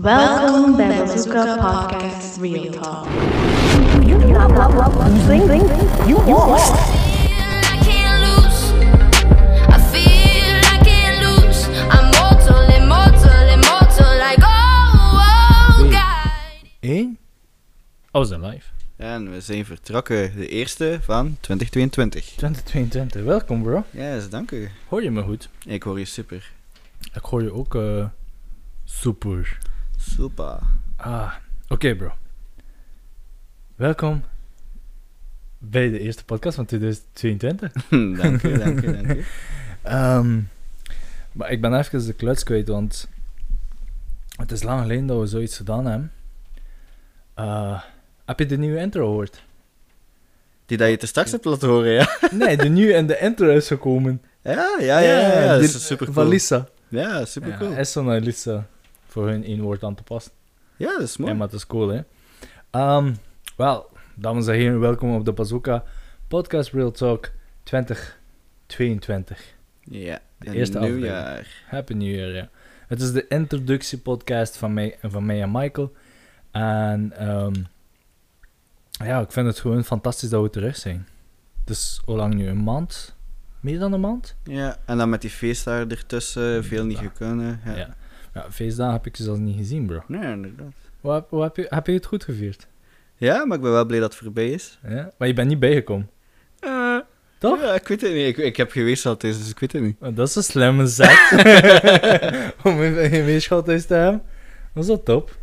Welkom bij Bazooka Podcast Real Talk. I can't lose. I feel I can't lose. I'm mortal, immortal, immortal, like oh, oh God. 1. Oh, we zijn live. En we zijn vertrokken, de eerste van 2022. 2022. Welkom, bro. Ja, dus dank u. Hoor je me goed? Ik hoor je super. Ik hoor je ook eh super. Super. Ah, oké, bro. Welkom bij de eerste podcast van 2022. dank u, dank u, dank u. Ehm, maar ik ben even de kluts kwijt, want het is lang geleden dat we zoiets gedaan hebben. Eh, heb je de nieuwe intro gehoord? Die dat je te straks hebt laten horen, ja? Nee, de nieuwe en de intro is gekomen. Ja, ja, ja. ja, is super Van cool. Lisa. Ja, super cool. Ja, Esso naar Lisa. Voor hun één woord aan te passen. Ja, dat is mooi. Ja, maar het is cool, hè. Ehm, Wel, dames en heren, welkom op de Bazooka Podcast Real Talk 2022. Ja, De eerste nieuwjaar. Happy New Year, ja. Het is de introductiepodcast van mij, van mij en Michael. En ehm, ja, ik vind het gewoon fantastisch dat we terug zijn. Dus hoe lang nu? Een maand? Meer dan een maand? Ja, en dan met die feestdagen ertussen, veel niet Ja. gekunnen. Ja. Ja. Ja, feestdagen heb ik je zelfs niet gezien, bro. Nee, inderdaad. Hoe heb, hoe heb, je, heb je het goed gevierd? Ja, maar ik ben wel blij dat het voorbij is. Ja? Maar je bent niet bijgekomen. Eh, Toch? Ja, ik weet het niet. Ik, ik heb geweest al thuis, dus ik weet het niet. Oh, Dat is een slimme zet. Om in je weerschot thuis te hebben. Dat is wel top.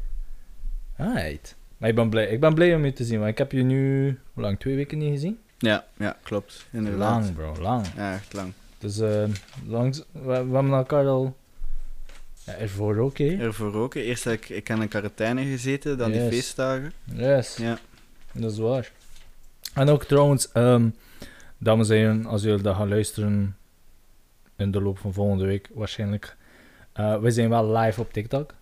Alright. Maar ik ben blij. Ik ben blij om je te zien. Want ik heb je nu, hoe lang? Twee weken niet gezien? Ja, ja, klopt. Inderdaad. Lang, bro. Lang. Ja, echt lang. Dus eh, langs, we, we hebben elkaar al... Ja, ervoor ook, hè? Ervoor ook. hè. Eerst heb ik, ik heb in quarantaine gezeten, dan die feestdagen. Yes. Ja. Dat is waar. En ook trouwens, ehm, dames en heren, als jullie dat gaan luisteren in de loop van volgende week waarschijnlijk. eh we zijn wel live op TikTok.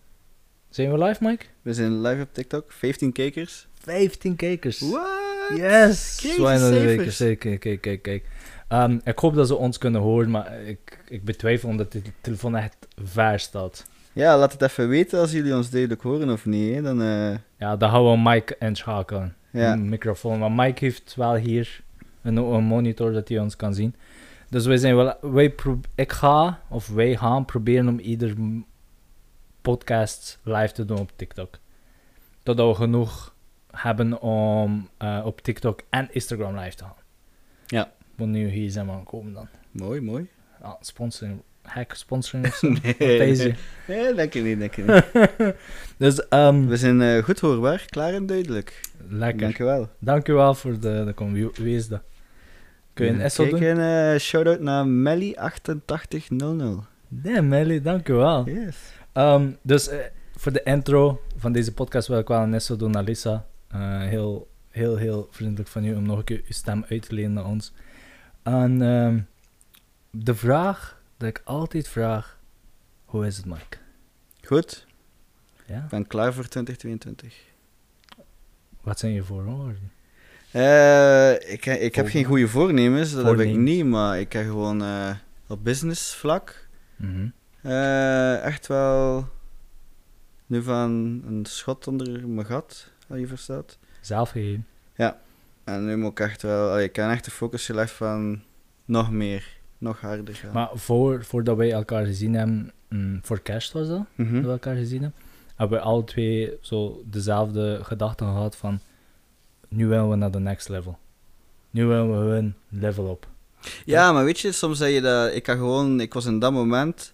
Zijn we live, Mike? We zijn live op TikTok, 15 kijkers. 15 kijkers. What? Yes! Crazy Zwijn naar de cijfers. kijkers. Kijk, kijk, kijk, Ehm, ik hoop dat ze ons kunnen horen, maar ik, ik betwijfel omdat de telefoon echt ver staat. Ja, laat het even weten als jullie ons duidelijk horen of niet. Hè. Dan, eh, Ja, dan gaan we Mike inschakelen. ja. Een microfoon. Maar Mike heeft wel hier een, een monitor dat hij ons kan zien. Dus wij zijn wel. Wij pro- ik ga, of wij gaan proberen om ieder podcast live te doen op TikTok. Totdat we genoeg hebben om eh, op TikTok en Instagram live te gaan. Ja. Want nu hier zijn we aankomen dan. Mooi, mooi. Ah, sponsoring. Hack sponsoring of zo. Nee, nee, denk ik niet, denk ik niet. Dus ehm We zijn eh, goed hoorbaar, klaar en duidelijk. lekker. Dankjewel. Dankjewel voor de, de kom. Wie, wie is dat? Kun je een SO Kijk, doen? een eh, shout-out naar Melly8800. Nee, Melly, dankjewel. Yes. Ehm, dus eh, voor de intro van deze podcast wil ik wel een SO doen naar Lisa. Heel, heel, heel vriendelijk van u om nog een keer uw stem uit te lenen naar ons. En ehm, de vraag dat ik altijd vraag, hoe is het Mike? Goed, Ja? ik ben klaar voor 2022. Wat zijn je voorwaarden? Eh, ik, ik heb geen goede voornemens, dat heb ik Voornemens. niet, maar ik heb gewoon eh, op business vlak Mhm. eh, echt wel nu van een schot onder mijn gat, als je verstaat. Zelf gegeven. En nu moet ik echt wel, ik heb echt de focus gelegd van nog meer, nog harder gaan. Maar voor, voordat wij elkaar gezien hebben, mm, voor kerst was dat? Mhm. dat we elkaar gezien hebben, hebben we alle twee zo dezelfde gedachten gehad van nu willen we naar de next level. Nu willen we een level op. Ja, maar weet je, soms zei je dat, ik had gewoon, ik was in dat moment,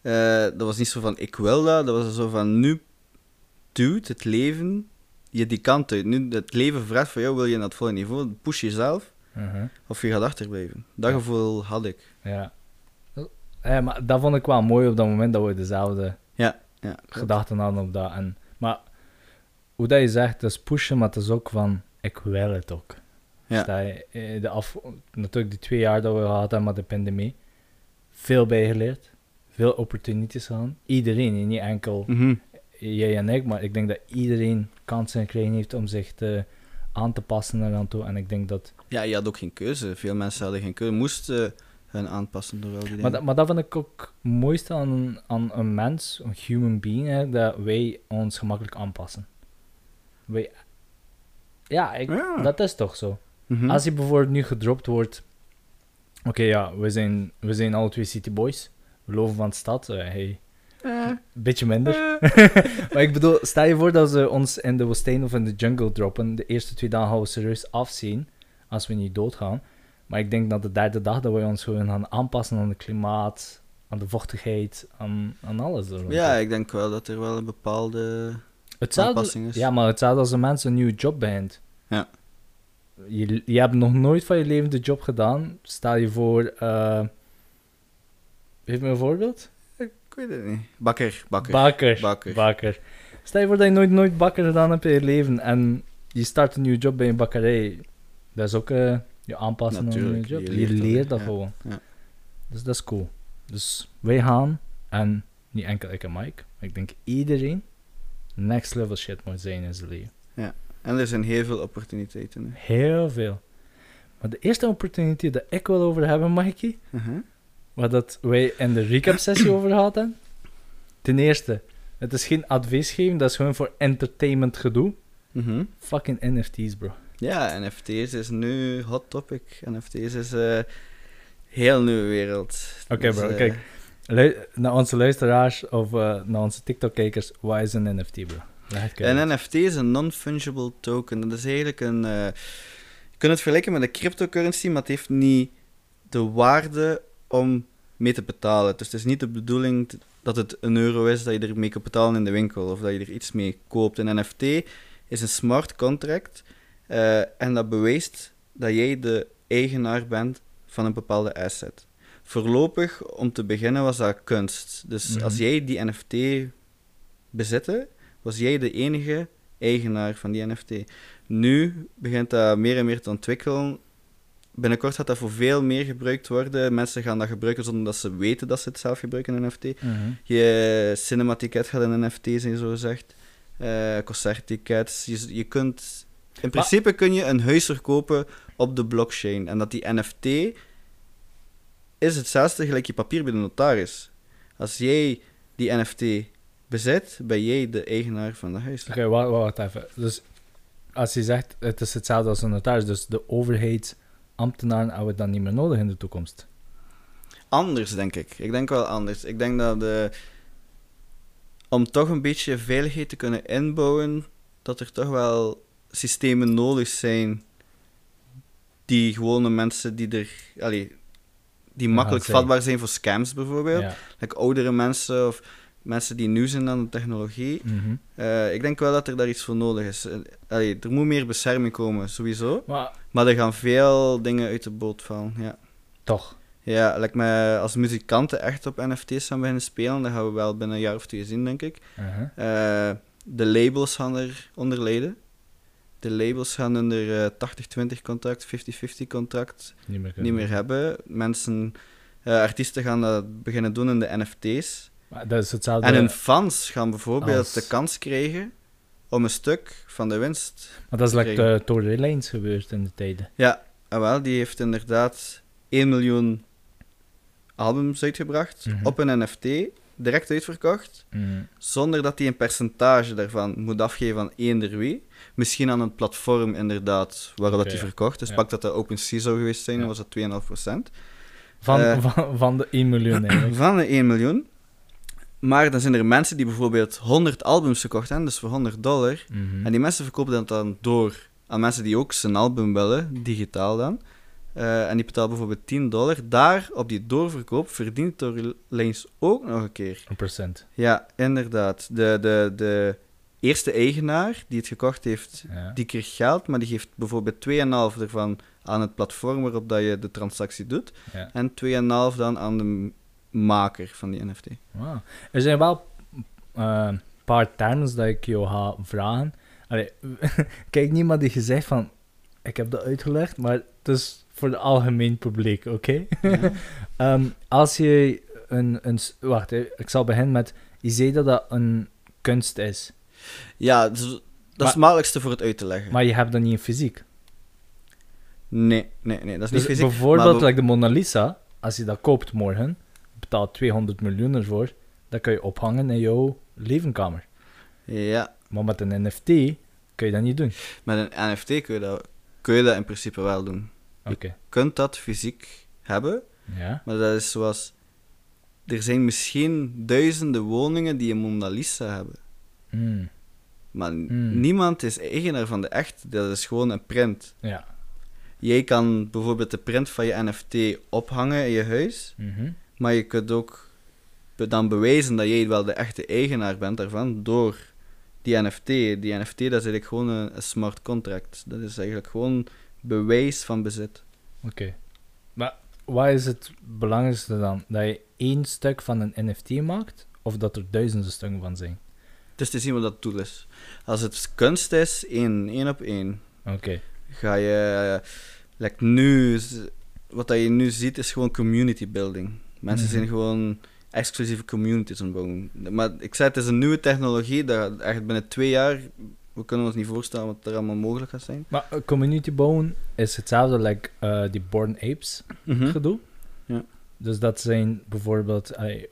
eh, dat was niet zo van ik wil dat, dat was zo van nu duwt het leven je die kant uit. Nu het leven vraagt van jou, wil je naar het volgende niveau, push jezelf Mhm, of je gaat achterblijven. Dat Ja. gevoel had ik. Ja. Maar dat vond ik wel mooi op dat moment dat we dezelfde Ja, klopt. gedachten hadden op dat. En, maar hoe dat je zegt, dat is pushen, maar het is ook van ik wil het ook. Ja. Eh, de af, natuurlijk die twee jaar dat we gehad hebben met de pandemie, veel bijgeleerd, veel opportunities gehad. Iedereen, niet enkel Mhm. jij en ik, maar ik denk dat iedereen kansen gekregen heeft om zich te, aan te passen eraan toe. En ik denk dat, Ja, je had ook geen keuze. Veel mensen hadden geen keuze. Moest eh, hun aanpassen door wel die dingen. Maar, dat- maar dat vind ik ook het mooiste aan, aan een mens, een human being, hè, dat wij ons gemakkelijk aanpassen. Wij, ja, ik, Ja. dat is toch zo. Mhm. Als je bijvoorbeeld nu gedropt wordt. Oké, ja, we zijn, we zijn alle twee City Boys. We lopen van de stad. eh, hey, beetje minder. eh. maar ik bedoel, stel je voor dat ze ons in de woestijn of in de jungle droppen. De eerste twee dagen gaan we serieus afzien. Als we niet doodgaan. Maar ik denk dat de derde dag dat we ons gewoon gaan aanpassen aan het klimaat. Aan de vochtigheid. Aan, aan alles. er. Ja, ik denk wel dat er wel een bepaalde Hetzelfde, aanpassing is. ja, maar hetzelfde als een mens een nieuwe job begint. Ja. Je, je hebt nog nooit van je leven de job gedaan. Stel je voor... eh Geef me een voorbeeld. Ik weet het niet. Bakker, bakker. Bakker. Bakker. Bakker. Stel je voor dat je nooit, nooit bakker gedaan hebt in je leven en je start een nieuwe job bij een bakkerij. Dat is ook eh, je aanpassen aan een nieuwe Natuurlijk, job. je Je leert leert, dat, ja. gewoon. Ja. Dus dat is cool. Dus wij gaan, en niet enkel ik en Mike, maar ik denk iedereen next level shit moet zijn in zijn leven. En er zijn heel veel opportuniteiten. hè. Heel veel. Maar de eerste opportunity dat ik wil over hebben, Mikey, Mhm. Wat dat wij in de recap sessie over hebben. Ten eerste, het is geen advies geven, dat is gewoon voor entertainment gedoe. Mhm. Fucking NFT's, bro. Ja, NFT's is nu hot topic. NFT's is een heel nieuwe wereld. Oké, Dus, bro, eh, kijk. Lu- naar onze luisteraars of eh, naar onze TikTok-kijkers, wat is een NFT, bro? Een NFT is een non-fungible token. Dat is eigenlijk een... eh, je kunt het vergelijken met een cryptocurrency, maar het heeft niet de waarde om mee te betalen. Dus het is niet de bedoeling dat het een euro is dat je ermee kunt betalen in de winkel of dat je er iets mee koopt. Een NFT is een smart contract eh, en dat bewijst dat jij de eigenaar bent van een bepaalde asset. Voorlopig, om te beginnen, was dat kunst. Dus Mhm. als jij die NFT bezitte, was jij de enige eigenaar van die NFT. Nu begint dat meer en meer te ontwikkelen. Binnenkort gaat dat voor veel meer gebruikt worden. Mensen gaan dat gebruiken zonder dat ze weten dat ze het zelf gebruiken, een NFT. Mhm. Je cinematicket gaat een NFT zijn, zo gezegd. Eh concerttickets. Je, je kunt... In principe kun je een huis verkopen op de blockchain. En dat die NFT is hetzelfde gelijk je papier bij de notaris. Als jij die NFT bezit, ben jij de eigenaar van dat huis. Oké, wacht, wacht even. Dus als je zegt, het is hetzelfde als een notaris, dus de overheidsambtenaren hebben we dan niet meer nodig in de toekomst. Anders, denk ik. Ik denk wel anders. Ik denk dat de... om toch een beetje veiligheid te kunnen inbouwen, dat er toch wel systemen nodig zijn die gewone mensen die er... Allee, die makkelijk vatbaar zijn voor scams bijvoorbeeld. Ja. Like oudere mensen of mensen die nieuw zijn aan de technologie. Mhm. Eh, ik denk wel dat er daar iets voor nodig is. Eh, allee, er moet meer bescherming komen, sowieso. Maar Maar er gaan veel dingen uit de boot vallen, ja. toch. Ja, like me, als muzikanten echt op NFT's gaan beginnen spelen, dan gaan we wel binnen een jaar of twee zien, denk ik. Mhm. Eh, de labels gaan eronder lijden. De labels gaan onder eh 80-20 contract, 50-50 contract Niet meer, niet meer hebben. Mensen, artiesten gaan dat beginnen doen in de NFT's. Maar dat is hetzelfde. En hun fans gaan bijvoorbeeld Als- de kans krijgen om een stuk van de winst. maar dat is like krijgen. de Tory Lanez gebeurd in de tijden. Ja, en wel, die heeft inderdaad 1 miljoen albums uitgebracht Mhm. op een NFT, direct uitverkocht. Mhm. zonder dat hij een percentage daarvan moet afgeven aan eender wie. Misschien aan een platform inderdaad waarop dat hij verkocht. Dus Ja. pak dat de OpenSea zou geweest zijn, Ja. was dat 2,5%. Van, Eh. van, van de 1 miljoen eigenlijk. Van de 1 miljoen. Maar dan zijn er mensen die bijvoorbeeld 100 albums gekocht hebben, dus voor 100 dollar. Mhm. En die mensen verkopen dat dan door aan mensen die ook zijn album willen, digitaal dan. Eh, en die betalen bijvoorbeeld 10 dollar. Daar, op die doorverkoop, verdient Tory Lanez ook nog een keer. Een procent. Ja, inderdaad. De, de, de eerste eigenaar die het gekocht heeft, Ja. die kreeg geld, maar die geeft bijvoorbeeld 2,5 ervan aan het platform waarop dat je de transactie doet. Ja. En 2,5 dan aan de maker van die NFT. Wauw. Er zijn wel een paar terms dat ik jou ga vragen. Allee, kijk, niemand die gezegd van, ik heb dat uitgelegd, maar het is voor het algemeen publiek, oké? Ja. Ehm, als je een, een... Wacht, ik zal beginnen met... Je zei dat dat een kunst is, Ja, dus dat is Maar- het makkelijkste voor het uit te leggen. maar je hebt dat niet in fysiek. Nee, nee, nee, dat is Dus niet fysiek. bijvoorbeeld, maar like de Mona Lisa, als je dat koopt morgen, betaalt 200 miljoen ervoor, dat kan je ophangen in jouw levenkamer. Ja, Maar met een NFT kun je dat niet doen. met een NFT kun je dat, kun je dat in principe wel doen. Oké. Je kunt dat fysiek hebben, Ja. maar dat is zoals... Er zijn misschien duizenden woningen die een Mona Lisa hebben. Hmm. Maar Hmm. niemand is eigenaar van de echt. Dat is gewoon een print. Ja. Jij kan bijvoorbeeld de print van je NFT ophangen in je huis, Mhm. Maar je kunt ook dan bewijzen dat jij wel de echte eigenaar bent daarvan door die NFT. Die NFT dat is eigenlijk gewoon een, een smart contract. Dat is eigenlijk gewoon bewijs van bezit. Oké. Maar wat is het belangrijkste dan? Dat je één stuk van een NFT maakt, of dat er duizenden stukken van zijn? Het is te zien wat dat doel is. Als het kunst is, één, één op één. Oké. Ga je, eh, like nu, wat dat je nu ziet is gewoon community building. Mensen Mhm. zijn gewoon exclusieve communities aan het bouwen. Maar ik zei, het is een nieuwe technologie, dat echt binnen twee jaar, we kunnen ons niet voorstellen wat er allemaal mogelijk gaat zijn. Maar eh, community bouwen is hetzelfde like eh, die Born Apes gedoe. Hm? Ja. Dus dat zijn bijvoorbeeld, eh,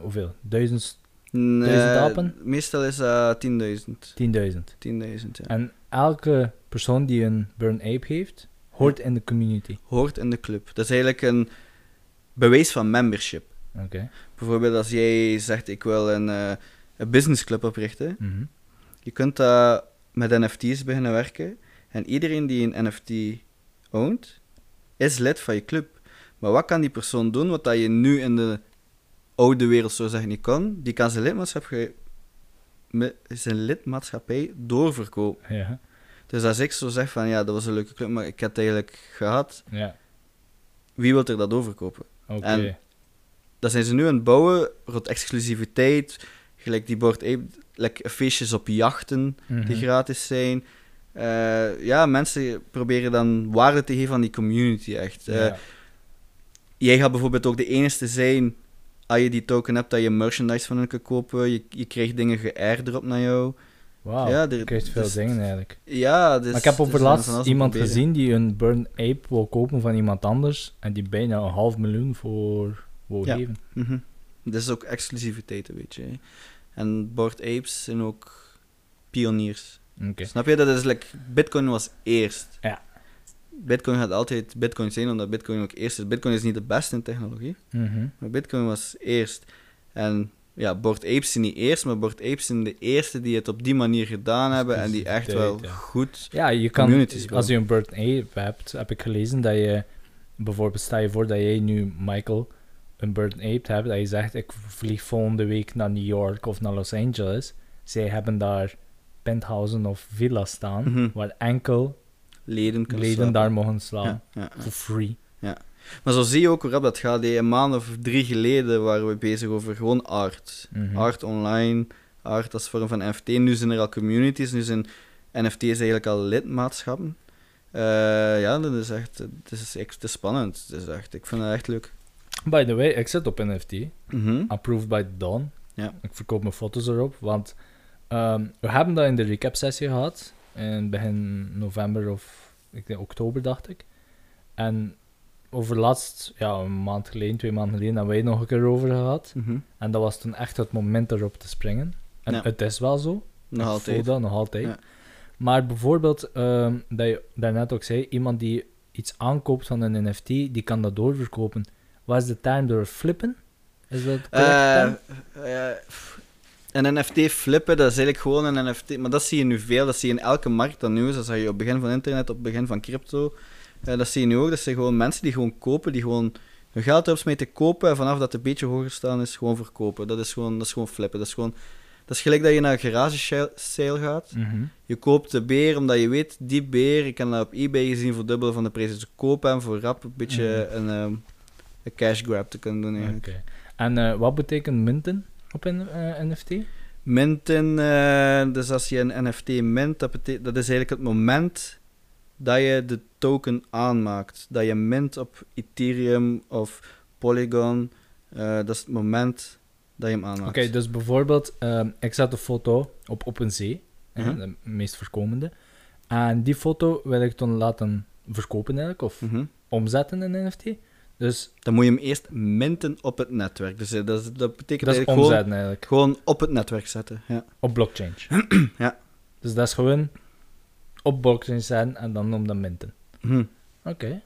hoeveel? Duizend, Nee, Duizend apen? Meestal is dat 10.000. tienduizend. 10.000, ja. En elke persoon die een Burn Ape heeft, hoort in de community. Hoort in de club. Dat is eigenlijk een bewijs van membership. Oké. Bijvoorbeeld als jij zegt, ik wil een, eh een businessclub oprichten. Mhm. Je kunt dat met NFT's beginnen werken. En iedereen die een NFT oont, is lid van je club. Maar wat kan die persoon doen wat dat je nu in de oude wereld zo zeggen niet kon? Die kan zijn lidmaatschap zijn lidmaatschappij doorverkopen. Ja. Dus als ik zo zeg van ja, dat was een leuke club, maar ik heb het eigenlijk gehad, Ja. wie wil er dat doorverkopen? Oké. En- Dat zijn ze nu aan het bouwen rond exclusiviteit, gelijk die Board Ape, like feestjes op jachten die Mhm. gratis zijn. Eh, ja, mensen proberen dan waarde te geven aan die community echt. Eh, Ja. Jij gaat bijvoorbeeld ook de enige zijn, als je die token hebt, dat je merchandise van hen kan kopen. Je, je krijgt dingen geairdrop naar jou. Wauw, Ja, je er- krijgt veel dus- dingen eigenlijk. Ja, dus, maar ik heb dus over we gaan laatst van alles iemand gezien die een Burn Ape wil kopen van iemand anders en die bijna een half miljoen voor wil Ja. geven. Mhm. Dat is ook exclusiviteit, beetje. hè. En Bored Apes zijn ook pioniers. Snap je? Dat is like, Bitcoin was eerst. Ja. Bitcoin gaat altijd Bitcoin zijn, omdat Bitcoin ook eerst is. Bitcoin is niet de beste in technologie, Mhm. maar Bitcoin was eerst. En ja, Bored Apes zijn niet eerst, maar Bored Apes zijn de eerste die het op die manier gedaan hebben en die echt wel ja. goed... Ja, je kan, Communities als je een Burn Ape hebt, heb ik gelezen dat je, bijvoorbeeld stel je voor dat jij nu, Michael, een Burn Ape hebt, dat je zegt, ik vlieg volgende week naar New York of naar Los Angeles. Zij hebben daar penthousen of villa's staan, Mhm. waar enkel Leden leden slapen. daar mogen slaan, Ja, ja, ja. for free. Maar zo zie je ook hoe rap dat gaat. Een maand of drie geleden waren we bezig over gewoon art. Mhm. Art online, art als vorm van NFT. Nu zijn er al communities, nu zijn NFT's eigenlijk al lidmaatschappen. Eh, ja, dat is echt, het is, echt spannend. Het is echt, ik vind het echt leuk. By the way, ik zit op NFT. Mhm. Approved by Dawn. Ja. Ik verkoop mijn foto's erop, want ehm, we hebben dat in de recap-sessie gehad. In begin november of ik denk oktober, dacht ik. En over laatst, ja, een maand geleden, twee maanden geleden, hebben wij het nog een keer over gehad. Mhm. En dat was toen echt het moment erop te springen. En Ja. het is wel zo. Nog Ik altijd. voel dat nog altijd. Ja. Maar bijvoorbeeld, ehm, dat je daarnet ook zei, iemand die iets aankoopt van een NFT, die kan dat doorverkopen. Wat is de term door flippen? Is dat correct? Eh, eh, een NFT flippen, dat is eigenlijk gewoon een NFT. Maar dat zie je nu veel, dat zie je in elke markt dat nu is. Dat zag je op het begin van internet, op het begin van crypto. Eh, dat zie je nu ook. Dat zijn gewoon mensen die gewoon kopen, die gewoon hun geld erop smeten, kopen. En vanaf dat het een beetje hoger staan is, gewoon verkopen. Dat is gewoon, dat is gewoon flippen. Dat is gewoon... Dat is gelijk dat je naar een garage sale gaat. Mhm. Je koopt de beer omdat je weet, die beer, ik kan dat op eBay gezien voor dubbele van de prijs. Dus koop hem voor rap een beetje een, ehm, een cash grab te kunnen doen eigenlijk. En eh, wat betekent minten op een eh, NFT? Minten, dus als je een NFT mint, dat, dat is eigenlijk het moment dat je de token aanmaakt. Dat je mint op Ethereum of Polygon, eh, dat is het moment dat je hem Oké, aanmaakt. dus bijvoorbeeld, ehm, ik zet een foto op Open Zee, hè, Mhm. de meest voorkomende. En die foto wil ik dan laten verkopen eigenlijk, of Mhm. omzetten in NFT. Dus Dan moet je hem eerst minten op het netwerk. Dus eh, dat, is- dat betekent dat is eigenlijk gewoon, eigenlijk. gewoon op het netwerk zetten. Ja. Op blockchain. Ja. Dus dat is gewoon op blockchain zetten en dan noem dat minten. Hm. Oké.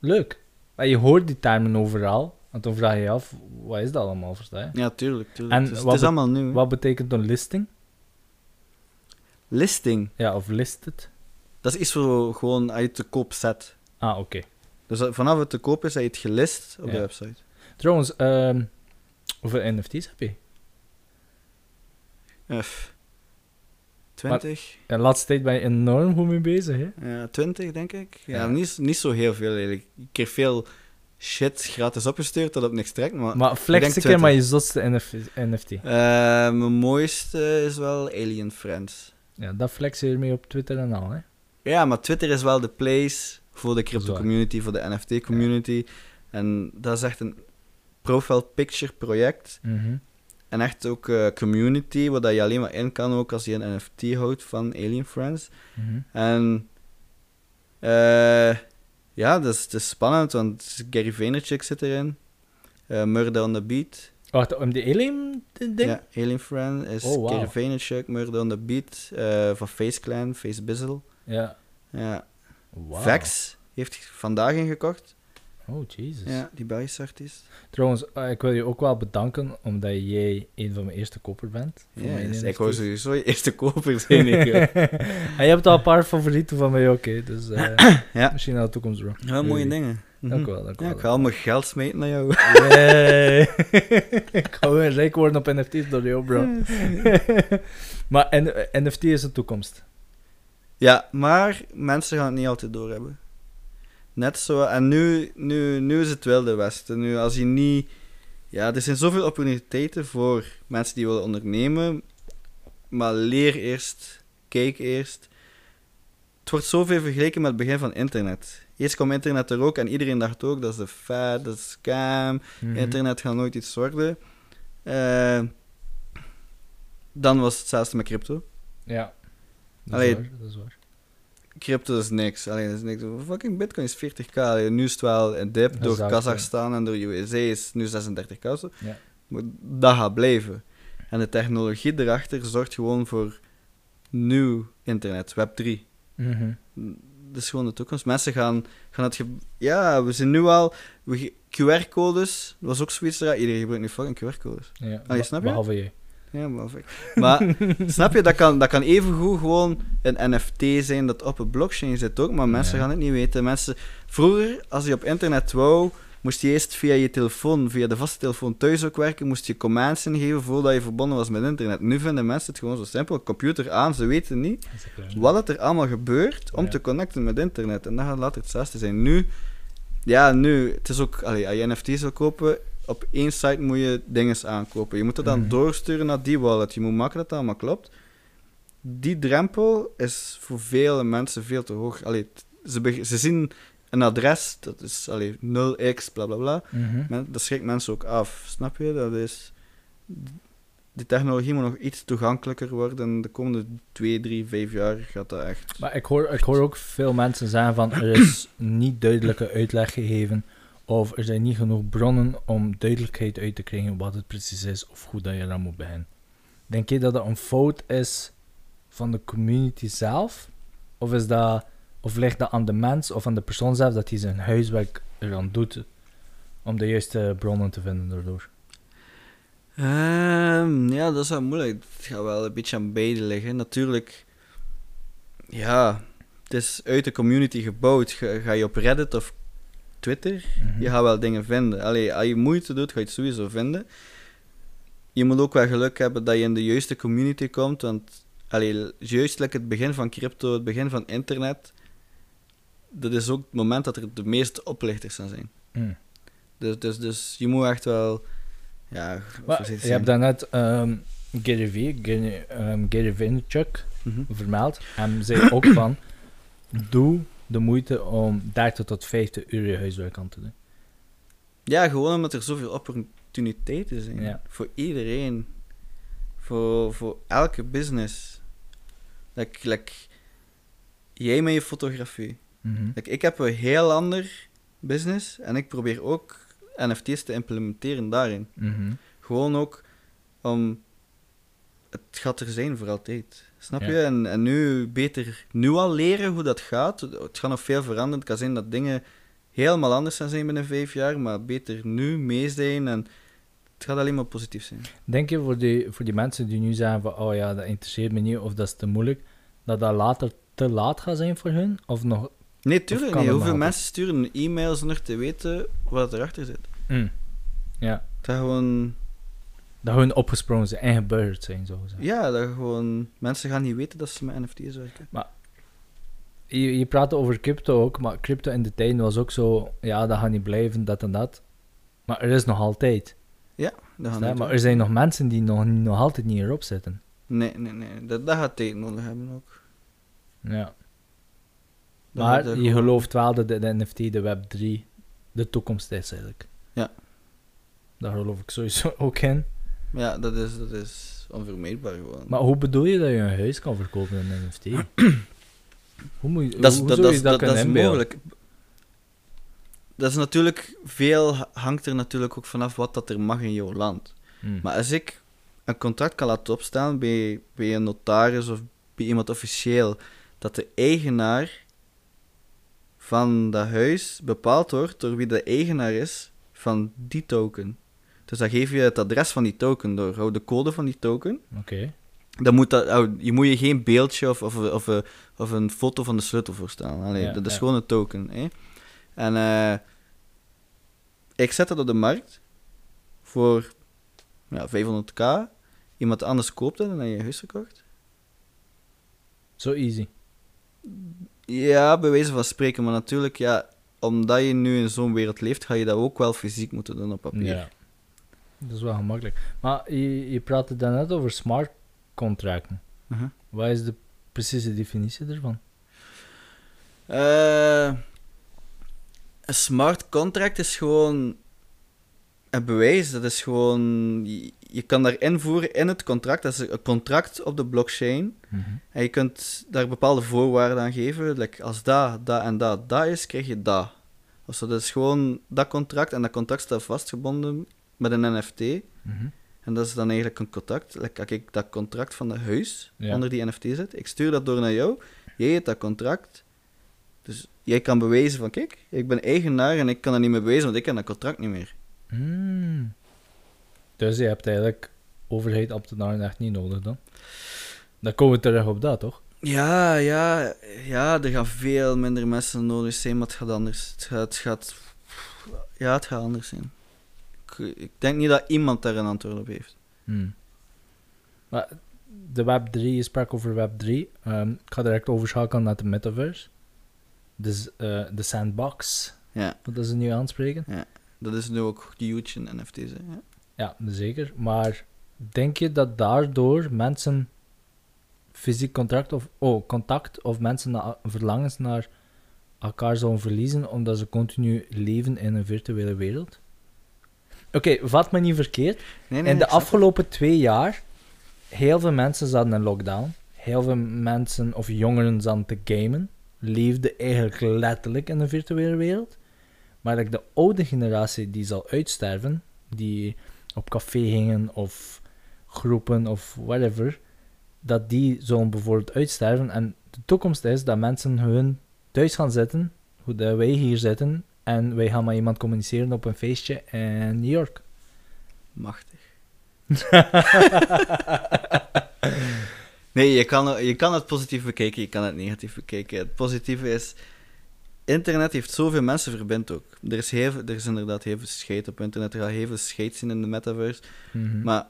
Leuk. Maar je hoort die termen overal. Want dan vraag je je af, wat is dat allemaal, versta je? Ja, tuurlijk. tuurlijk. En het is, wat het is allemaal nieuw. hè. Wat betekent een listing? Listing. Ja, of listed? Dat is iets voor gewoon als je te koop zet. Ah, oké. Dus vanaf het te koop is, hij het gelist op Ja. de website. Trouwens, ehm, hoeveel NFT's heb je? F. 20? De laatste tijd ben je enorm goed mee bezig, hè? Ja, 20 denk ik. Ja, Ja. Niet, niet zo heel veel eigenlijk. Ik kreeg veel shit gratis opgestuurd dat op niks trekt. Maar, Maar flex een keer 20. maar je zotste NF NFT. Eh, mijn mooiste is wel Alien Friends. Ja, dat flex je ermee op Twitter en al, hè? Ja, maar Twitter is wel de place voor de crypto community, voor de NFT community. En dat is echt een profile picture project. Mhm. En echt ook eh, community, waar dat je alleen maar in kan ook als je een NFT houdt van Alien Friends. Mhm. En eh, ja, dat is, dat is spannend, want Gary Vaynerchuk zit erin. Eh Murder on the Beat. Wacht, om die alien ding? Ja, Alien Friend is Oh. Gary Vaynerchuk, Murder on the Beat van Face Clan, Face Bizzle. Ja. Ja. Wow. Vex heeft vandaag ingekocht. Oh, Jesus. Ja, die Belgische artiest. Trouwens, eh, ik wil je ook wel bedanken omdat jij een van mijn eerste koper bent. Ja, dus ik wou sowieso je eerste koper zijn. ik, eh. en je hebt al een paar favorieten van mij, oké. dus eh, Ja. misschien naar de toekomst, bro. Ja, mooie dingen. Dank Mhm. wel, dank u Ja, wel. ik ga al mijn geld smeten naar jou. Ik ga gewoon rijk worden op NFT's door jou, bro. maar N- NFT is de toekomst. Ja, maar mensen gaan het niet altijd doorhebben. Net zo, en nu, nu, nu is het Wilde Westen. Nu, als je niet... Ja, er zijn zoveel opportuniteiten voor mensen die willen ondernemen. Maar leer eerst, kijk eerst. Het wordt zoveel vergeleken met het begin van internet. Eerst kwam internet er ook en iedereen dacht ook, dat is de fad, dat is scam. Mhm. Internet gaat nooit iets worden. Eh, dan was het hetzelfde met crypto. Ja. Dat Allee, is waar, dat is waar. Crypto is niks. Alleen is niks. Fucking Bitcoin is 40k. Allee, nu is het wel een dip Dat door Kazachstan en door USA is nu 36k. Zo. Ja. Maar dat gaat blijven. En de technologie erachter zorgt gewoon voor nieuw internet, Web 3. Mhm. Dat is gewoon de toekomst. Mensen gaan, gaan het... Ja, we zijn nu al... QR-codes, dat was ook zoiets. Iedereen gebruikt nu fucking QR-codes. Ja. Ah, je snapt je? Behalve jij. Ja, maar... Maar, snap je, dat kan, dat kan evengoed gewoon een NFT zijn dat op een blockchain zit ook, maar mensen Ja. gaan het niet weten. Mensen, vroeger, als je op internet wou, moest je eerst via je telefoon, via de vaste telefoon thuis ook werken, moest je commands ingeven voordat je verbonden was met internet. Nu vinden mensen het gewoon zo simpel. Computer aan, ze weten niet wat het er allemaal gebeurt om Ja. te connecten met internet. En dat gaat later hetzelfde zijn. Nu, ja, nu, het is ook, allee, als je NFT's wil kopen, op één site moet je dingen aankopen. Je moet het dan Mhm. doorsturen naar die wallet. Je moet maken dat het allemaal klopt. Die drempel is voor vele mensen veel te hoog. Allee, ze, zien een adres, dat is allee, 0x, bla bla bla. Mhm. Men, dat schrikt mensen ook af, snap je? Dat is... Die technologie moet nog iets toegankelijker worden. De komende 2, 3, 5 jaar gaat dat echt... Maar ik hoor, ik hoor ook veel mensen zeggen van er is niet duidelijke uitleg gegeven of er zijn niet genoeg bronnen om duidelijkheid uit te krijgen wat het precies is of hoe dat je eraan moet beginnen. Denk je dat dat een fout is van de community zelf? Of, is dat, of ligt dat aan de mens of aan de persoon zelf dat hij zijn huiswerk eraan doet om de juiste bronnen te vinden daardoor? Ehm, ja, dat is wel moeilijk. Het gaat wel een beetje aan beide liggen. Natuurlijk, ja, het is uit de community gebouwd. Ga, ga je op Reddit of Twitter, Mhm. je gaat wel dingen vinden. Allee, als je moeite doet, ga je het sowieso vinden. Je moet ook wel geluk hebben dat je in de juiste community komt, want allee, juist like het begin van crypto, het begin van internet, dat is ook het moment dat er de meeste oplichters gaan zijn. Mm. Dus, dus, dus je moet echt wel, ja, Maar je hebt daarnet ehm Gary V, Gary, Gary Vaynerchuk, Mhm. vermeld. En zei ook van, doe de moeite om 30 tot 50 uur je huiswerk aan te doen. Ja, gewoon omdat er zoveel opportuniteiten zijn. Ja. Voor iedereen. Voor, voor elke business. Like, like, jij met je fotografie. Mhm. Like, ik heb een heel ander business en ik probeer ook NFT's te implementeren daarin. Mhm. Gewoon ook om... Het gaat er zijn voor altijd. Snap Ja. je? En, en nu beter nu al leren hoe dat gaat. Het gaat nog veel veranderen. Het kan zijn dat dingen helemaal anders gaan zijn binnen vijf jaar, maar beter nu mee zijn en het gaat alleen maar positief zijn. Denk je voor die, voor die mensen die nu zeggen van, oh ja, dat interesseert me niet of dat is te moeilijk, dat dat later te laat gaat zijn voor hun? Of nog... Nee, tuurlijk niet. Hoeveel mensen sturen een e-mail zonder te weten wat erachter zit? Mm. Ja, Dat gewoon... dat hun opgesprongen zijn en zijn, zo. Ja, dat gewoon... Mensen gaan niet weten dat ze met NFT's werken. Je, je praat over crypto ook, maar crypto in de tijd was ook zo, ja, dat gaat niet blijven, dat en dat. Maar er is nog altijd. Dat gaat Ja, niet maar er zijn nog mensen die nog, nog altijd niet erop zitten. Nee, nee, nee. Dat, dat gaat tijd nodig hebben ook. Ja. Dat Maar je gewoon- gelooft wel dat de, de NFT, de Web3, de toekomst is eigenlijk. Ja. Daar geloof ik sowieso ook in. Ja, dat is, dat is onvermijdbaar gewoon. Maar hoe bedoel je dat je een huis kan verkopen in een NFT? hoe moet je, dat hoe dat, dat, je is- dat, kunnen dat is inbeelden? mogelijk. Dat is natuurlijk... Veel hangt er natuurlijk ook vanaf wat dat er mag in jouw land. Hmm. Maar als ik een contract kan laten opstaan bij, bij een notaris of bij iemand officieel, dat de eigenaar van dat huis bepaald wordt door wie de eigenaar is van die token. Dus dan geef je het adres van die token door, de code van die token. Oké. Dan moet dat, je moet je geen beeldje of, of, of, een foto van de sleutel voorstellen. Allee, Ja, dat is ja. gewoon een token. Hè? En eh, ik zet dat op de markt voor ja, 500k. Iemand anders koopt het en dan heb je je huis gekocht. Zo easy. Ja, bij wijze van spreken. Maar natuurlijk, ja, omdat je nu in zo'n wereld leeft, ga je dat ook wel fysiek moeten doen op papier. Ja. Dat is wel gemakkelijk. Maar je, je praatte daarnet over smart contracten. Mhm. Wat is de precieze definitie ervan? Eh, een smart contract is gewoon een bewijs. Dat is gewoon... Je, je kan daar invoeren in het contract. Dat is een contract op de blockchain. En je kunt daar bepaalde voorwaarden aan geven. Like als dat, dat en dat, dat is, krijg je dat. Of zo, dat is gewoon dat contract. En dat contract staat vastgebonden met een NFT. Mhm. En dat is dan eigenlijk een. Like, als ik dat contract van dat huis Ja. onder die NFT zet, ik stuur dat door naar jou. Jij hebt dat contract. Dus jij kan bewijzen van, kijk, ik ben eigenaar en ik kan dat niet meer bewijzen, want ik heb dat contract niet meer. Hmm. Dus je hebt eigenlijk overheid ambtenaren echt niet nodig dan? Dan komen we terug op dat, toch? Ja, ja, ja, er gaan veel minder mensen nodig zijn, maar het gaat anders. Het gaat, het gaat, ja, het gaat anders zijn. Ik, denk niet dat iemand daar een antwoord op heeft. Hmm. Maar de Web3, je sprak over Web3. Ehm, ik ga direct overschakelen naar de metaverse. Dus eh, de sandbox, Ja, wat is het nu aanspreken? dat is nu ook huge in NFT's. Hè. Ja. Ja, zeker. Maar denk je dat daardoor mensen fysiek contact of, oh, contact of mensen na, verlangens naar elkaar zouden verliezen omdat ze continu leven in een virtuele wereld? Oké, vat me niet verkeerd. Nee, nee, in de afgelopen twee jaar, heel veel mensen zaten in lockdown. Heel veel mensen of jongeren zaten te gamen. Leefden eigenlijk letterlijk in een virtuele wereld. Maar like, de oude generatie die zal uitsterven, die op café gingen of groepen of whatever, dat die zullen bijvoorbeeld uitsterven. En de toekomst is dat mensen hun thuis gaan zitten, hoe dat wij hier zitten, en wij gaan met iemand communiceren op een feestje in New York. Machtig. nee, je kan, je kan het positief bekijken, je kan het negatief bekijken. Het positieve is, internet heeft zoveel mensen verbindt ook. Er is, heel, er is inderdaad heel veel scheid op internet, er gaat heel veel scheid zien in de metaverse. Mhm. Maar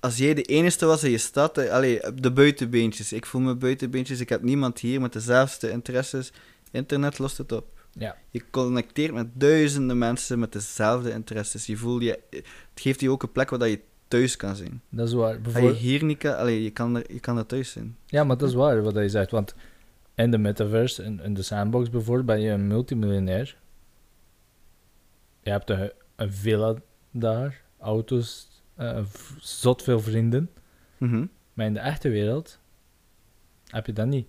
als jij de enige was in je stad, eh, allee, de buitenbeentjes, ik voel me buitenbeentjes, ik heb niemand hier met dezelfde interesses. Internet lost het op. Ja. Je connecteert met duizenden mensen met dezelfde interesses. Je voelt je, het geeft je ook een plek waar dat je thuis kan zijn. Dat is waar. Als je Bijvoorbeeld, hier niet kan, allee, je kan er, je kan er thuis zijn. ja, maar dat is waar wat je zegt. Want in de metaverse, in, in de sandbox bijvoorbeeld, ben je een multimiljonair. Je hebt een, een villa daar, auto's, eh, zot veel vrienden. Mhm. Maar in de echte wereld Heb je dat niet?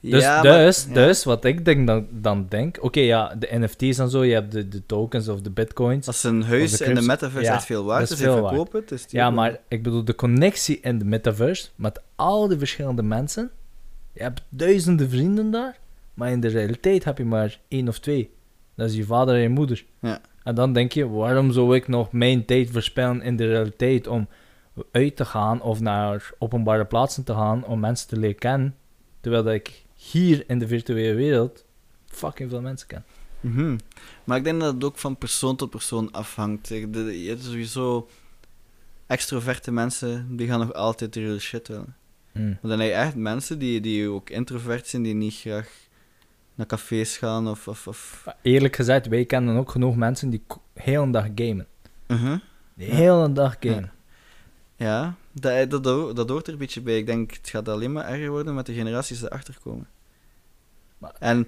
Dus, Ja, maar- dus, ja. dus wat ik denk dan, dan denk... Oké, ja, de NFT's en zo, je hebt de, de tokens of de bitcoins. Als een huis de in de metaverse Ja, echt veel waard verkopen het, is die Ja, maar ik bedoel, de connectie in de metaverse met al die verschillende mensen. Je hebt duizenden vrienden daar, maar in de realiteit heb je maar één of twee. Dat is je vader en je moeder. Ja. En dan denk je, waarom zou ik nog mijn tijd verspillen in de realiteit om uit te gaan of naar openbare plaatsen te gaan om mensen te leren kennen, terwijl dat ik hier in de virtuele wereld fucking veel mensen ken. Mhm. Maar ik denk dat het ook van persoon tot persoon afhangt. De- Je hebt sowieso extroverte mensen, die gaan nog altijd de real shit willen. Hmm. Maar dan heb je echt mensen die, die ook introvert zijn, die niet graag naar cafés gaan of... of, of... Eerlijk gezegd, wij kennen ook genoeg mensen die heel een dag gamen. Mhm. De Ja. hele dag gamen. Ja, dat, dat, dat, dat hoort er een beetje bij. Ik denk, het gaat alleen maar erger worden met de generaties die erachter komen. Maar- En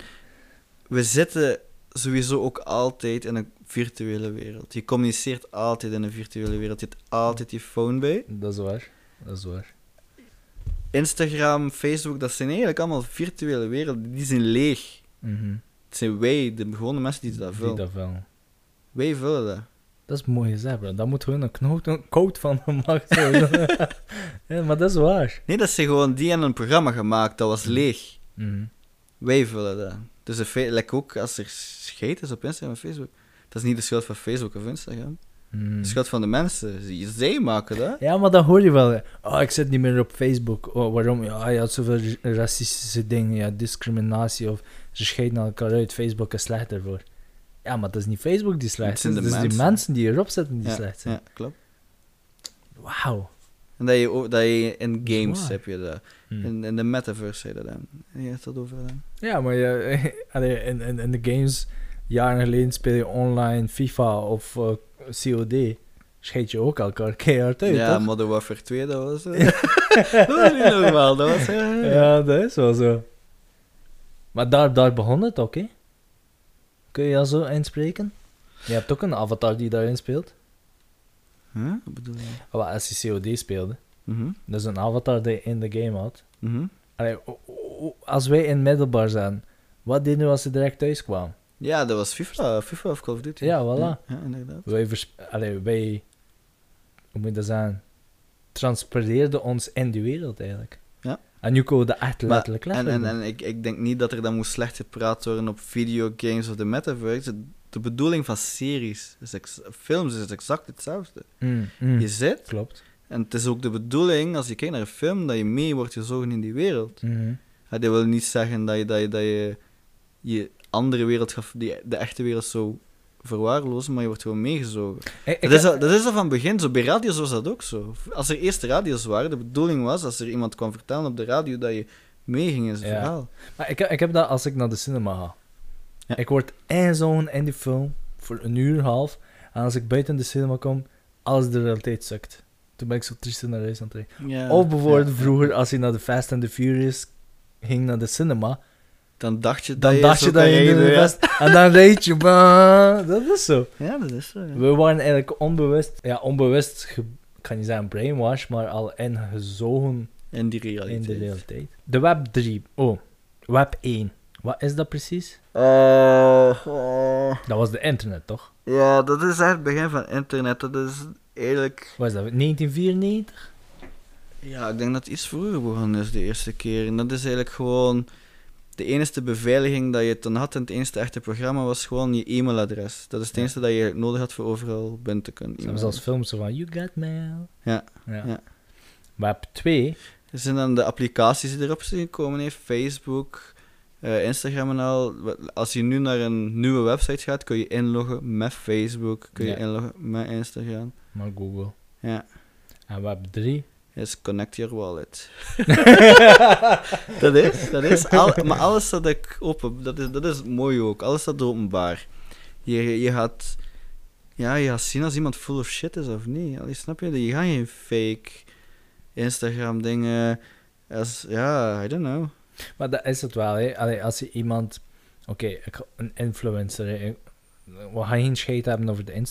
we zitten sowieso ook altijd in een virtuele wereld. Je communiceert altijd in een virtuele wereld. Je hebt altijd je phone bij. Dat is waar. Dat is waar. Instagram, Facebook, dat zijn eigenlijk allemaal virtuele werelden. Die zijn leeg. Mhm. Het zijn wij, de gewone mensen, die dat Die vullen. dat wel. Wij vullen dat. Dat is mooi gezegd, bro. Daar moet gewoon een, knoop, een quote van gemaakt worden. ja, maar dat is waar. Nee, dat zijn gewoon die hebben een programma gemaakt, dat was leeg. Mhm. Wij vullen dat. Dus like ook als er scheid is op Instagram en Facebook. Dat is niet de schuld van Facebook of Instagram. Mhm. De schuld van de mensen. Zij- maken dat. Ja, maar dan hoor je wel. Oh, ik zit niet meer op Facebook. Oh, waarom? Ja, je had zoveel ra- racistische dingen. Ja, discriminatie of ze scheiden elkaar uit. Facebook is slecht daarvoor. Ja, maar dat is niet Facebook die slecht is. zijn Het de is die mensen. die erop zitten die Ja, slecht zijn. ja, klopt. Wauw. En dat je, ook, dat je in games heb je dat. Hm. In, in de metaverse zei je dat dan. En je hebt dat over dan. Ja, maar je, in, in, in de games, jaren geleden speel je online FIFA of eh, COD. Scheet je ook elkaar keihard uit, ja, toch? Modern Warfare 2, dat was... dat was niet normaal. Dat was... Ja, dat is wel zo. Maar daar, daar begon het ook, hè? Kun je dat zo inspreken? Je hebt ook een avatar die daarin speelt. Huh? Wat bedoel je? Oh, als je COD speelde, Mhm, dat is een avatar die je in de game had. mhm. Allee, als wij in middelbaar zijn, wat deden we als ze direct thuis kwamen? Ja, dat was FIFA, FIFA of Call of Duty. Ja, voilà. Ja, ja, inderdaad. Wij, vers- allee, wij, hoe moet je dat zeggen, ons in die wereld eigenlijk. En nu komen we dat echt Maar- letterlijk En, letterlijk en, doen. en ik, ik denk niet dat er dan moest slecht gepraat worden op videogames of de metaverse. De bedoeling van series, is ex- films, is exact hetzelfde. Mm, mm. Je zit, Klopt. en het is ook de bedoeling, als je kijkt naar een film, dat je mee wordt gezogen in die wereld. Mhm. Ja, dat wil niet zeggen dat je dat je, dat je, je andere wereld, die, de echte wereld zou verwaarlozen, maar je wordt gewoon meegezogen. Dat, is al, dat is al van begin zo. Bij radio's was dat ook zo. Als er eerste radio's waren, de bedoeling was, als er iemand kwam vertellen op de radio, dat je meeging in zijn Ja. verhaal. Maar ik, heb- ik heb dat als ik naar de cinema ga. Ja. Ik word inzogen in die film voor een uur half. En als ik buiten de cinema kom, alles de realiteit sukt. Toen ben ik zo triest naar huis aan het rijden. Ja, Of bijvoorbeeld vroeger, als je naar de Fast and the Furious ging naar de cinema, Dan dacht je dat dan je dacht je dat je in de ja. Fast... En dan reed je, bah, dat is zo. Ja, dat is zo. ja. We waren eigenlijk onbewust, ja, onbewust, ge- ik kan niet zeggen brainwash, maar al ingezogen In die in realiteit. de realiteit. De Web 3, oh, Web 1. Wat is dat precies? Oh. Dat was de internet, toch? Ja, dat is echt het begin van internet. Dat is eigenlijk... Wat is dat? 1994? Ja, ik denk dat het iets vroeger begonnen is de eerste keer. En dat is eigenlijk gewoon... De enige beveiliging dat je toen had in het eerste echte programma was gewoon je e-mailadres. Dat is het enige dat je nodig had voor overal binnen te kunnen. Zelfs films zo van, you got mail. Ja, ja. ja. Web 2, Er zijn dan de applicaties die erop zijn gekomen, heeft Facebook, eh, Instagram en al. Als je nu naar een nieuwe website gaat, kun je inloggen met Facebook, kun je Ja. inloggen met Instagram. maar Google. Ja, En Web 3. Is connect your wallet. dat is, dat is. Al, maar alles staat ik open. Dat is, dat is mooi ook. Alles staat openbaar. Je, je gaat, ja, je gaat zien als iemand full of shit is of niet. Allee, snap je? Je gaat geen fake Instagram dingen. Als, ja, I don't know. Maar dat is het wel, hè. Allee, als je iemand... Oké, een influencer, hè. Ik- We gaan geen scheet hebben over de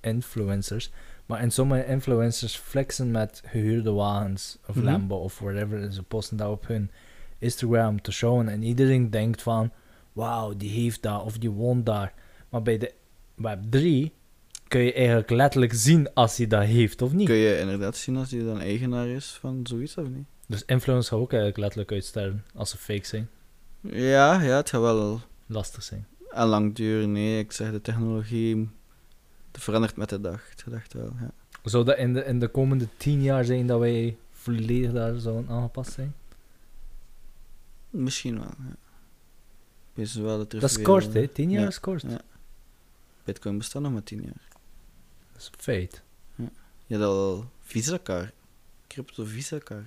influencers. Maar in sommige influencers flexen met gehuurde wagens. Of Mhm. Lambo of whatever. en Ze posten dat op hun Instagram te showen en iedereen denkt van, wauw, die heeft dat of die woont daar. Maar bij de Web 3 kun je eigenlijk letterlijk zien als hij dat heeft of niet. Kun je inderdaad zien als hij dan eigenaar is van zoiets of niet? Dus influencers gaan ook eigenlijk letterlijk uitsterven als ze fake zijn. Ja, ja, het gaat wel Lastig zijn. en lang duren. Nee, ik zeg de technologie verandert met de dag. Gedacht wel, ja. Zou dat in de, in de komende tien jaar zijn dat wij volledig daar zouden aangepast zijn? Misschien wel, ja. Wees wel dat er Dat is kort, hè? Tien jaar Ja, is kort. ja. Bitcoin bestaat nog maar 10 jaar. Dat is een feit. Je hebt al Visa-kaart. Crypto Visa-kaart.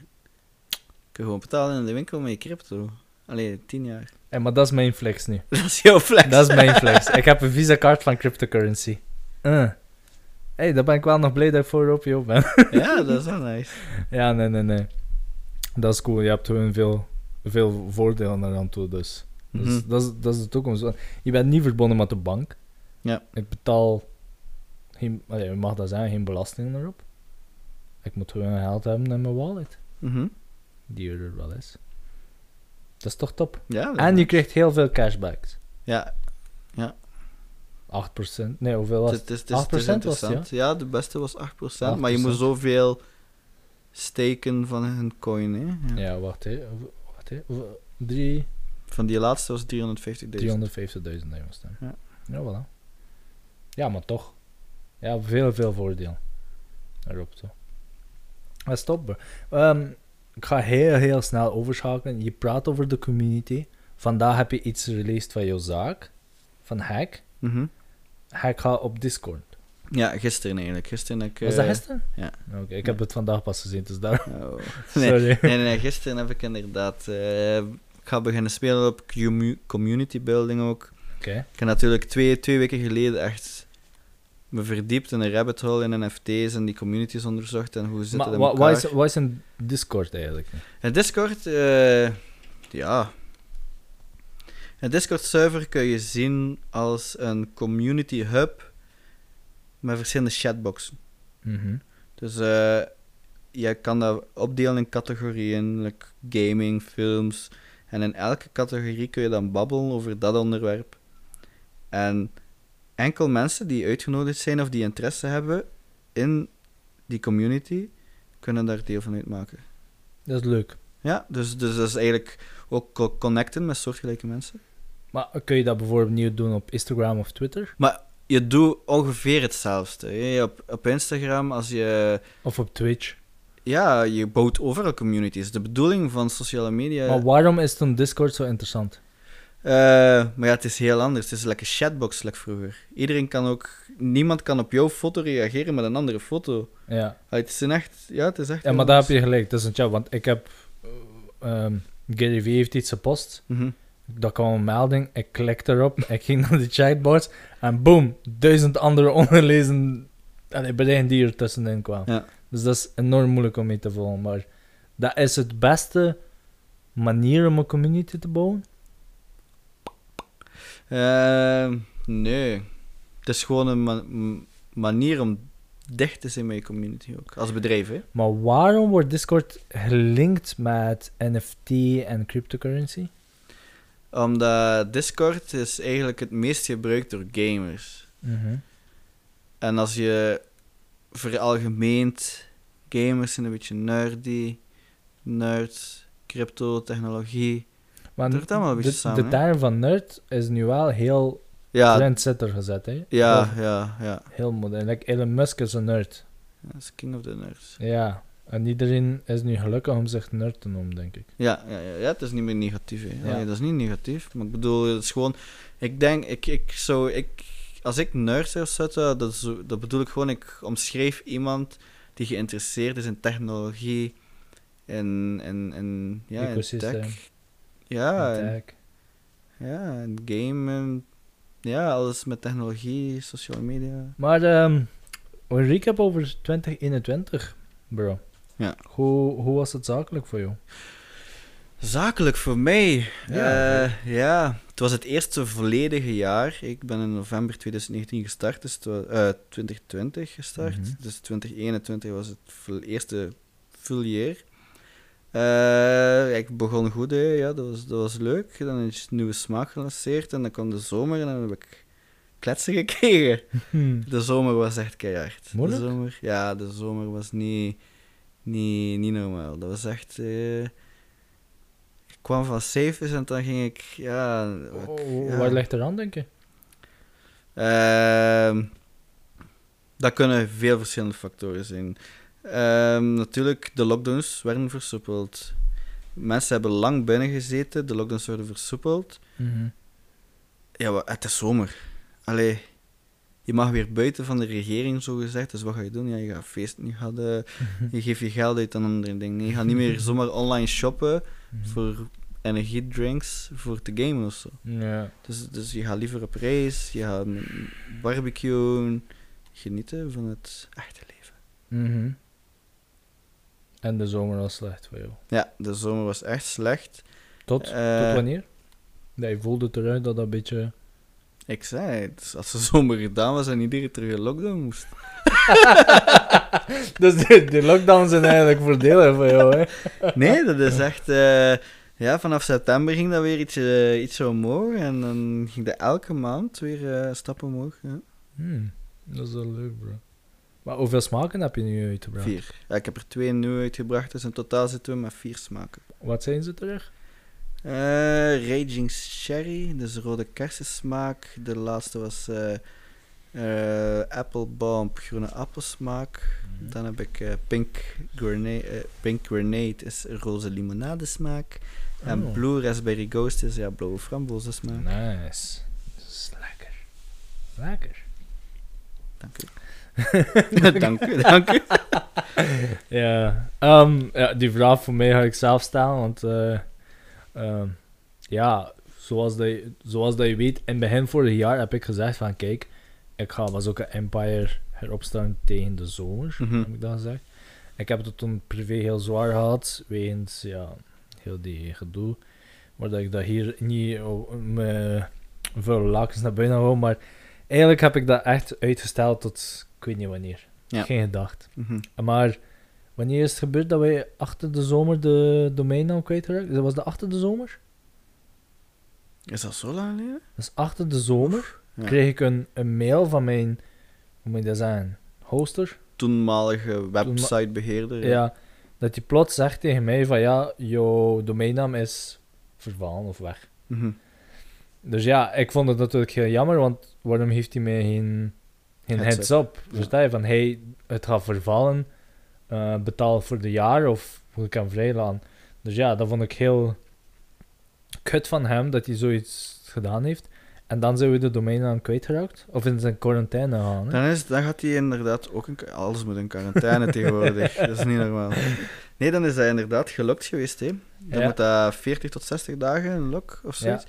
Kun je gewoon betalen in de winkel met je crypto. Allee, 10 jaar. En, maar dat is mijn flex nu. Dat is jouw flex. Dat is mijn flex. Ik heb een Visa-kaart van cryptocurrency. Uh. hey, daar ben ik wel nog blij dat ik voor op je op ben. Ja, dat is wel nice. ja, nee, nee, nee. Dat is cool. Je hebt gewoon veel, veel voordelen eraan toe, dus. Dus Mhm. dat, is, dat is de toekomst. Je bent niet verbonden met de bank. Ja. Ik betaal geen, allee, je mag dat zeggen, geen belasting erop. Ik moet gewoon geld hebben in mijn wallet. Mhm. Die er wel is. Dat is toch top. Ja, En je krijgt heel veel cashbacks. Ja, 8%. Nee, hoeveel was het het? is, het is, het is 8% was het, interessant. ja? de beste was 8%, maar je moet 8%. zoveel steken van een coin, hè. Ja. Ja, wacht hè. Wacht hè. Drie- Van die laatste was 350.000. 350.000 euro staan. Ja. Ja, voilà. Ja, maar toch. Ja, veel, veel voordeel. Erop zo. Dat is top, bro. Ehm, ik ga heel, heel snel overschakelen. Je praat over de community. Vandaag heb je iets released van jouw zaak. Van Hack. Mhm. Gaat op Discord. Ja, gisteren eigenlijk. Gisteren heb ik... Was dat eh, gisteren? ja. Oké, ik heb het vandaag pas gezien, dus daar... oh. Nee, Sorry. nee, nee, nee, gisteren heb ik inderdaad... eh, ik ga beginnen spelen op commu- community building ook. Oké. Ik heb natuurlijk twee, twee weken geleden echt me verdiept in een rabbit hole in NFT's en die communities onderzocht en hoe zit het Maar in wa- elkaar. wat is, wat is een Discord eigenlijk? Het Discord, eh, ja. Het Discord-server kun je zien als een community hub met verschillende chatboxen. Mhm. Dus eh, je kan dat opdelen in categorieën, like gaming, films. En in elke categorie kun je dan babbelen over dat onderwerp. En enkel mensen die uitgenodigd zijn of die interesse hebben in die community, kunnen daar deel van uitmaken. Dat is leuk. Ja, dus, dus dat is eigenlijk ook co- connecten met soortgelijke mensen. Maar kun je dat bijvoorbeeld niet doen op Instagram of Twitter? Maar je doet ongeveer hetzelfde. hè. Op, op Instagram, als je... Of op Twitch? Ja, je bouwt overal communities. De bedoeling van sociale media... Maar waarom is dan Discord zo interessant? Eh, maar ja, het is heel anders. Het is lekker chatbox, like vroeger. Iedereen kan ook... Niemand kan op jouw foto reageren met een andere foto. Ja, Ah, het is een echt... Ja, het is echt... ja maar daar heb je gelijk. Dat is een chat, want ik heb... ehm, Gary Vee heeft iets gepost. Mhm. Dat kwam een melding. Ik klikte erop. ik ging naar de chatbox. En boom, duizend andere ongelezen allee, berichten die er tussenin kwamen. Ja. Dus dat is enorm moeilijk om mee te volgen. Maar dat is het beste manier om een community te bouwen. Eh, nee. Het is gewoon een ma- manier om dicht te zijn met je community ook. Als bedrijf, hè. Maar waarom wordt Discord gelinkt met NFT en cryptocurrency? Omdat Discord is eigenlijk het meest gebruikt door gamers. Mhm. En als je veralgemeent, gamers zijn een beetje nerdy, nerds, crypto, technologie. Maar Het allemaal een beetje de, samen, de term van nerd is nu wel heel Ja, trendsetter gezet. Hè? ja, ja, ja. heel modern. Like Elon Musk is een nerd. Dat is king of the nerds. Ja. En iedereen is nu gelukkig om zich nerd te noemen, denk ik. Ja, ja, ja, ja, het is niet meer negatief. Hè. Ja. Nee, dat is niet negatief. Maar ik bedoel, het is gewoon... Ik denk, ik, ik zou... Ik, als ik nerd zou zetten, dat, is, dat bedoel ik gewoon... Ik omschreef iemand die geïnteresseerd is in technologie, in, in, in, ja, in tech. Ja, en, Tech. ja, en gamen. Ja, alles met technologie, sociale media. Maar ehm, een recap over 2021, bro. Ja. Hoe, hoe was het zakelijk voor jou? Zakelijk voor mij. Ja, Ja, ja, het was het eerste volledige jaar. Ik ben in november 2019 gestart, dus het wa- eh, 2020 gestart. Mhm. Dus 2021 was het eerste full year. Eh, ik begon goed, hè. ja, dat was, dat was leuk. Dan is een nieuwe smaak gelanceerd en dan kwam de zomer en dan heb ik kletsen gekregen. De zomer was echt keihard. Moeilijk? De zomer, ja, de zomer was niet, niet, niet normaal. Dat was echt... eh, ik kwam van cijfers en dan ging ik... Ja, ik- ja. Waar ligt er aan, denk je? Ehm, dat kunnen veel verschillende factoren zijn. Ehm, natuurlijk, de lockdowns werden versoepeld. Mensen hebben lang binnen gezeten, de lockdowns werden versoepeld. Ja, wa- het is zomer. Allee, je mag weer buiten van de regering, zo gezegd. Dus wat ga je doen? Ja, je gaat feesten, je, gaat, eh, je geeft je geld uit aan andere dingen. Nee, je gaat niet meer zomaar online shoppen voor energiedrinks voor te gamen of zo. Ja. Dus, dus je gaat liever op reis, je gaat barbecuen, genieten van het echte leven. Mhm. En de zomer was slecht voor jou. Ja, de zomer was echt slecht. Tot, Eh, tot wanneer? Nee, je voelde het eruit dat dat een beetje... Ik zei het, als de zomer gedaan was en iedereen terug in lockdown moest. dus de, de lockdowns zijn eigenlijk voordelig voor jou, hè? Nee, dat is echt... eh, ja, vanaf september ging dat weer iets, eh, iets zo omhoog en dan ging dat elke maand weer eh, stappen omhoog. Ja. Hmm, dat is wel leuk, bro. Maar hoeveel smaken heb je nu uitgebracht? Vier. Ja, ik heb er twee nu uitgebracht, dus in totaal zitten we met vier smaken. Wat zijn ze terug? Eh, Raging Sherry, dus rode kersensmaak. De laatste was eh eh, Apple Bomb, groene appelsmaak. Dan heb ik Pink, Grenade, Pink Grenade, is roze limonadesmaak. En Oh. Blue Raspberry Ghost is ja, blauwe frambozensmaak. Nice. Dat is lekker. Lekker. Dank u. dank u, dank u. Ja, ehm, ja, die vraag voor mij ga ik zelf stellen, want ehm, ja, zoals dat, je, zoals dat je weet, in het begin vorig jaar heb ik gezegd van kijk, ik ga was ook een Empire heropstarten tegen de zomer, Mhm. heb ik dat gezegd. Ik heb het toen privé heel zwaar gehad, wegens ja, heel die gedoe, maar dat ik dat hier niet oh, me veel lakens naar binnen hou, maar eigenlijk heb ik dat echt uitgesteld tot ik weet niet wanneer. Ja. Geen gedacht. Mhm. Maar wanneer is het gebeurd dat wij achter de zomer de domeinnaam kwijtraakten? Dat was dat achter de zomer? Is dat zo lang geleden? Dus achter de zomer Ja. kreeg ik een, een mail van mijn, hoe moet je dat zeggen, hoster. Toenmalige websitebeheerder. Ja. dat hij plots zegt tegen mij van ja, jouw domeinnaam is vervallen of weg. Mhm. Dus ja, ik vond het natuurlijk heel jammer, want waarom heeft hij mij geen, geen Heads heads, up. up? Versta je? Van hey, het gaat vervallen, eh, betaal voor de jaar of moet ik hem vrijlaten? Dus ja, dat vond ik heel kut van hem dat hij zoiets gedaan heeft. En dan zijn we de domeinnaam kwijtgeraakt. Of in zijn quarantaine gaan. Hè? Dan, is, dan gaat hij inderdaad ook... In, alles moet in quarantaine tegenwoordig. Dat is niet normaal. Nee, dan is dat inderdaad gelokt geweest. Hè. Dan Ja. moet dat 40 tot 60 dagen een lok of zoiets.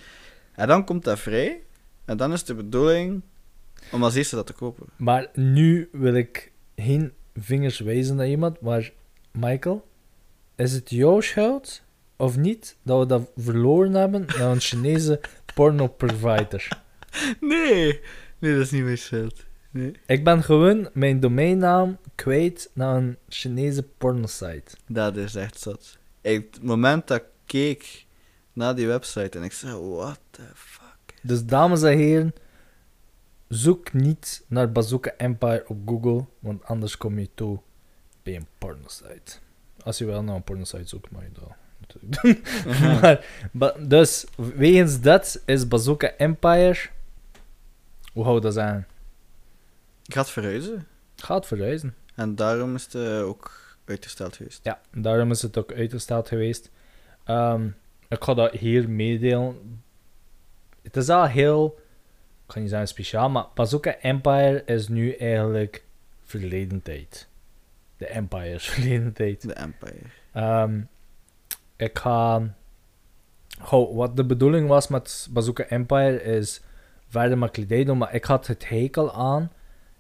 En dan komt dat vrij. En dan is de bedoeling om als eerste dat te kopen. Maar nu wil ik geen vingers wijzen naar iemand, maar Michael, is het jouw schuld of niet dat we dat verloren hebben naar een Chinese porno-provider? Nee, nee, dat is niet mijn schuld. Nee. Ik ben gewoon mijn domeinnaam kwijt naar een Chinese pornosite. Dat is echt zot. Ik, het moment dat ik keek naar die website en ik zei, what the fuck. Dus dames en heren, zoek niet naar Bazooka Empire op Google, want anders kom je toe bij een pornosite. Als je wel naar een pornosite zoekt, mag je dat natuurlijk doen. maar, ba- dus, wegens dat is Bazooka Empire... Hoe hou dat aan? Ik ga het verhuizen. Gaat verhuizen. En daarom is het eh, ook uitgesteld geweest. Ja, daarom is het ook uitgesteld geweest. Ehm, ik ga dat hier meedelen. Het is al heel, ik kan niet zeggen speciaal, maar Bazooka Empire is nu eigenlijk verleden tijd. De Empire is verleden tijd. De Empire. Ehm, ik ga. Goh, wat de bedoeling was met Bazooka Empire is verder met kledij doen, maar ik had het hekel aan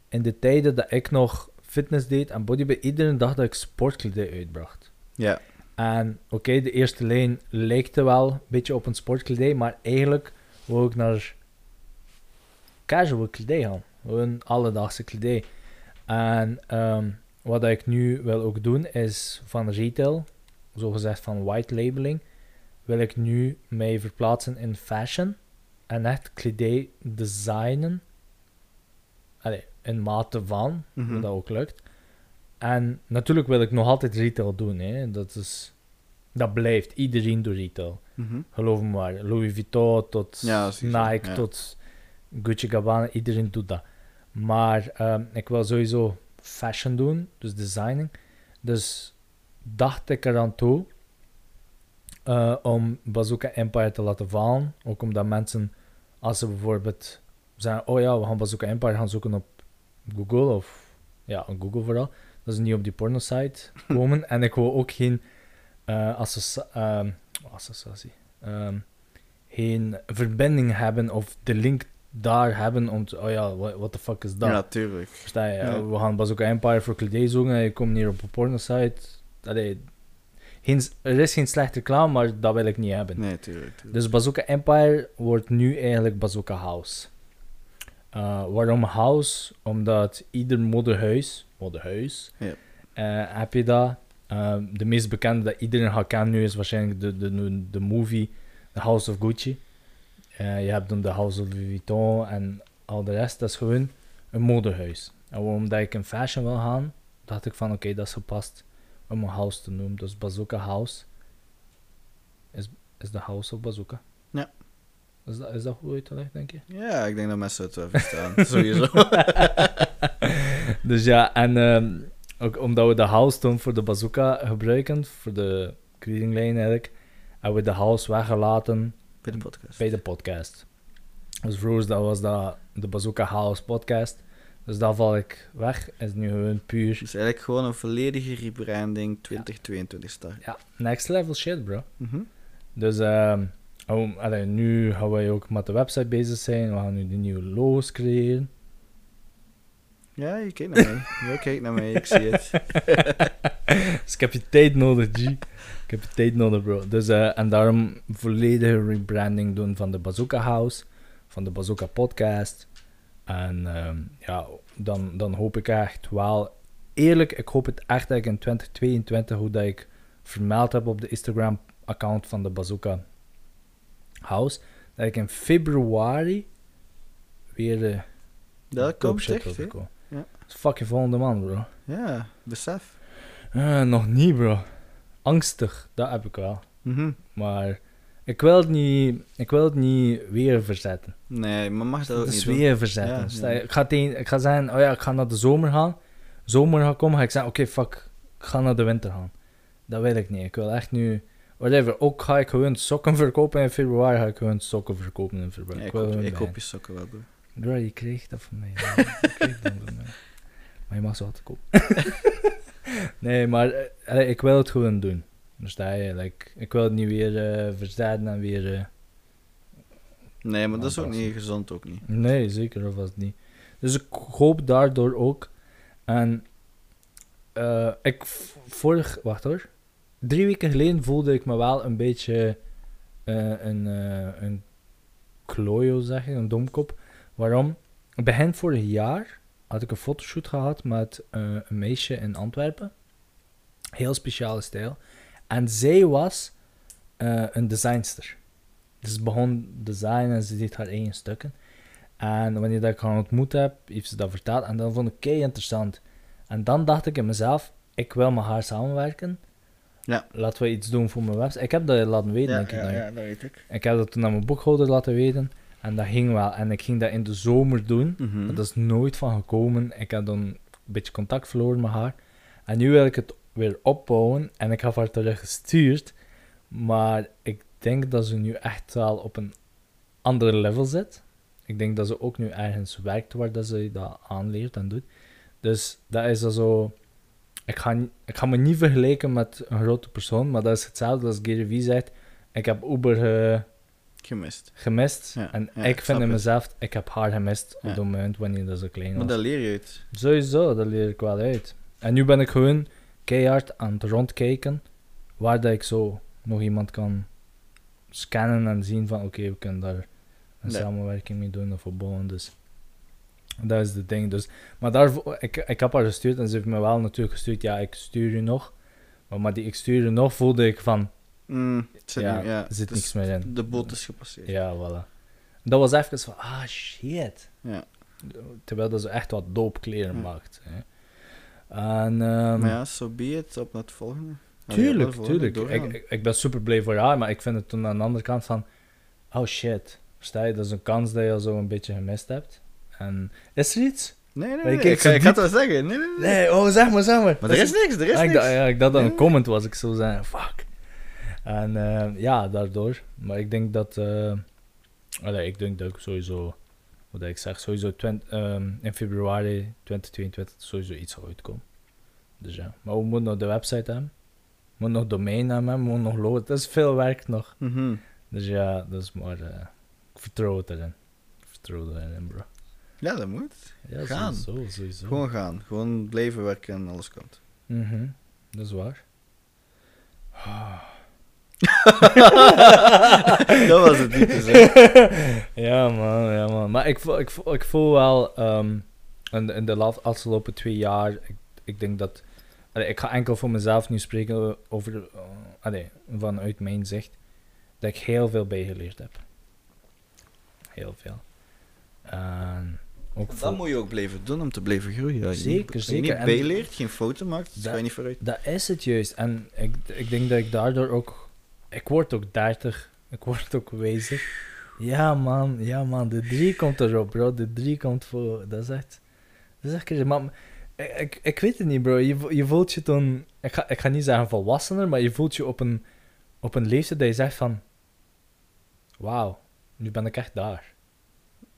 in de tijden dat ik nog fitness deed en bodybuilding, iedere dag dat ik sportkledij uitbracht. Ja. En oké, de eerste lijn lijkt er wel een beetje op een sportkledij, maar eigenlijk wil ik naar casual kledij gaan. Gewoon alledaagse kledij. En ehm, wat ik nu wil ook doen is van retail zogezegd van white labeling, wil ik nu mij verplaatsen in fashion en echt kledij designen. Allee, in mate van, Mhm. dat ook lukt. En natuurlijk wil ik nog altijd retail doen, hè. Dat, is, dat blijft. Iedereen doet retail. Mhm. Geloof me maar. Louis Vuitton tot Ja, Nike ja. tot Gucci Gabbana. Iedereen doet dat. Maar ehm, ik wil sowieso fashion doen, dus designing. Dus dacht ik eraan toe eh, om Bazooka Empire te laten vallen. Ook omdat mensen, als ze bijvoorbeeld zeggen, oh ja, we gaan Bazooka Empire gaan zoeken op Google of ja, op Google vooral. Dat ze niet op die porno-site komen. en ik wil ook geen eh, associa- ehm, associatie, ehm, geen verbinding hebben of de link daar hebben om te, oh ja, what, the fuck is dat? Ja, natuurlijk. Versta je? Ja. We gaan Bazooka Empire voor kledij zoeken en je komt hier op een porno-site. Allee, geen, er is geen slechte reclame, maar dat wil ik niet hebben. Nee, tuurlijk. tuurlijk. Dus Bazooka Empire wordt nu eigenlijk Bazooka House. Uh, waarom House? Omdat ieder modehuis, Ja. eh, heb je dat. Uh, de meest bekende dat iedereen gaat kennen nu is waarschijnlijk de, de, de movie The House of Gucci. Eh, je hebt dan de House of Louis Vuitton en al de rest. Dat is gewoon een modehuis. En omdat ik in fashion wil gaan, dacht ik van oké, dat is gepast om een house te noemen. Dus Bazooka House is, is de House of Bazooka. Ja. Is dat, is dat goed uitgelegd, denk je? Ja, ik denk dat mensen het wel verstaan. Sowieso. dus ja, en ehm, ook omdat we de house toen voor de bazooka gebruiken, voor de kledinglijn eigenlijk, hebben we de house weggelaten Bij de podcast. bij de podcast. Dus vroeger dat was dat de Bazooka House podcast. Dus dat val ik weg. Is nu gewoon puur Dus eigenlijk gewoon een volledige rebranding 2022 start. ja, next level shit, bro. Mhm. Dus ehm, oh, allee, nu gaan wij ook met de website bezig zijn. We gaan nu de nieuwe logo's creëren. Ja, je kijkt naar mij. Je kijkt naar mij, ik zie het. Dus ik heb je tijd nodig, G. Ik heb tijd nodig, bro. Dus, eh, en daarom volledige rebranding doen van de Bazooka House, van de Bazooka Podcast. En ehm, ja, dan, dan hoop ik echt wel... Eerlijk, ik hoop het echt dat ik in 2022, hoe dat ik vermeld heb op de Instagram-account van de Bazooka House, dat ik in februari weer de Dat dope komt echt. Ja. Dat is fucking volgende man, bro. Ja, besef. Eh, nog niet, bro. Angstig, dat heb ik wel. Mhm. Maar ik wil het niet, ik wil het niet weer verzetten. Nee, maar mag dat ook niet is doen. weer verzetten. Ja, ja. Ik, ga tegen, ik ga zeggen, oh ja, ik ga naar de zomer gaan. Zomer gaat komen, ga ik zeggen, oké, fuck, ik ga naar de winter gaan. Dat wil ik niet. Ik wil echt nu, whatever. Ook ga ik gewoon sokken verkopen in februari, ga ik gewoon sokken verkopen in februari. Ja, ik, gewoon ik hoop je sokken wel, bro. Bro, je kreeg dat van mij. Je kreeg dat van mij. Maar je mag ze altijd kopen. nee, maar eh, ik wil het gewoon doen. Je? Like, ik wil het niet weer eh verzetten en weer... eh, Nee, maar dat is ook niet gezond, ook niet. Nee, zeker of vast niet. Dus ik hoop daardoor ook. En ik vorig, wacht hoor. Drie weken geleden voelde ik me wel een beetje een, een klojo, zeg je, een domkop. Waarom? Begin vorig jaar had ik een fotoshoot gehad met eh, een meisje in Antwerpen. Heel speciale stijl. En zij was eh, een designster. Dus ze begon design en ze deed haar eigen stukken. En wanneer dat ik haar ontmoet heb, heeft ze dat verteld. En dat vond ik kei interessant. En dan dacht ik in mezelf, ik wil met haar samenwerken. Ja. Laten we iets doen voor mijn website. Ik heb dat laten weten, denk ik. dan. dat weet ik. Ik heb dat toen aan mijn boekhouder laten weten. En dat ging wel. En ik ging dat in de zomer doen. Mhm. Dat is nooit van gekomen. Ik heb dan een beetje contact verloren met haar. En nu wil ik het weer opbouwen. En ik heb haar terug gestuurd. Maar ik denk dat ze nu echt wel op een andere level zit. Ik denk dat ze ook nu ergens werkt waar dat ze dat aanleert en doet. Dus dat is dan zo... Ik ga, ik ga me niet vergelijken met een grote persoon, maar dat is hetzelfde als Gary Vee zegt. Ik heb Uber Gemist. gemist. Ja, en ja, ik vind in mezelf, ik heb haar gemist op dat moment wanneer dat zo klein Maar was. daar leer je uit. Sowieso, dat leer ik wel uit. En nu ben ik gewoon keihard aan het rondkijken waar dat ik zo nog iemand kan scannen en zien van oké, we kunnen daar een samenwerking mee doen of opbouwen. Dus dat is het ding. Dus, maar daarvoor, ik, ik heb haar gestuurd en ze heeft me wel natuurlijk gestuurd, ja, ik stuur je nog. Maar, maar die ik stuurde nog, voelde ik van, Mm, zit ja, niet- ja, er zit is- niks meer in. De boot is gepasseerd. Ja, voilà. Dat was even van, ah shit. Ja. Terwijl dat ze echt wat doopkleren Ja. maakt. Hè. En, ehm, Maar ja, so be it. Op naar het volgende. Tuurlijk, tuurlijk. Ik, ik, ben super blij voor haar, maar ik vind het toen aan de andere kant van, oh shit. Versta je, dat is een kans dat je zo een beetje gemist hebt. En is er iets? Nee, nee, nee. Ik, ga, zo ik het wel zeggen. Nee, nee, nee. Nee, oh zeg maar, zeg maar. Maar er is niks, er is Ah, ik, niks. ja, ik dacht dat een comment was, ik zou zeggen, fuck. En eh, ja, daardoor. Maar ik denk dat, allee, ik denk dat ik sowieso, wat ik zeg, sowieso twint- ehm, in februari 2022 sowieso iets zal uitkomen. Dus ja, maar we moeten nog de website hebben. We moeten nog domein hebben, we moeten nog load. Dat is veel werk nog. Mhm. Dus ja, dat is maar, eh, ik vertrouw het erin. Ik vertrouw erin, bro. Ja, dat moet. Ja, Gaan. sowieso, sowieso. Gewoon gaan. Gewoon blijven werken en alles komt. Mhm, dat is waar. dat was het niet. ja, man, ja, man. Maar ik voel, ik voel, ik voel wel ehm, in, de- in de la- afgelopen twee jaar, ik, ik denk dat. allee, ik ga enkel voor mezelf nu spreken over, uh, allee, vanuit mijn zicht, dat ik heel veel bijgeleerd heb. Heel veel. En ook Dat moet je ook blijven doen om te blijven groeien. Zeker, als je zeker. niet bijleert, geen fouten maakt, dan Dat- ga je niet vooruit. Dat is het juist. En ik, ik denk dat ik daardoor ook. Ik word ook 30. Ik word ook wijzer. Ja, man. Ja, man. De 3 komt erop, bro. De 3 komt voor. Dat is echt. Dat is echt crazy. Maar ik, ik, weet het niet, bro. Je, je voelt je toen. Ik ga, ik ga niet zeggen volwassener, maar je voelt je op een, op een leeftijd dat je zegt van. Wauw, nu ben ik echt daar.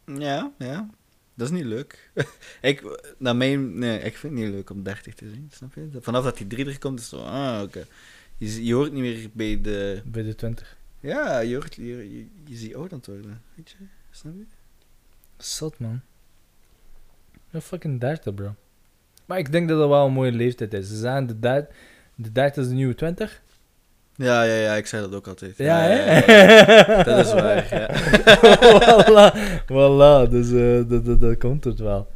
Ja, ja. Dat is niet leuk. ik, naar mijn, nee, ik vind het niet leuk om 30 te zijn, snap je? Vanaf dat die 3 er komt, is zo, ah, oké. Je, hoort niet meer bij de... Bij de 20. Ja, je, hoort, je, je, je ziet oud aan het worden, weet je? Snap je? Zot, man. Ja, fucking 30, bro. Maar ik denk dat dat wel een mooie leeftijd is. Ze zeggen de 30, de 30 is de nieuwe 20. Ja, ja, ja, ik zei dat ook altijd. Ja, hè? ja. Dat is waar, ja. voilà, voilà. Dus eh, dat, dat, dat komt het wel.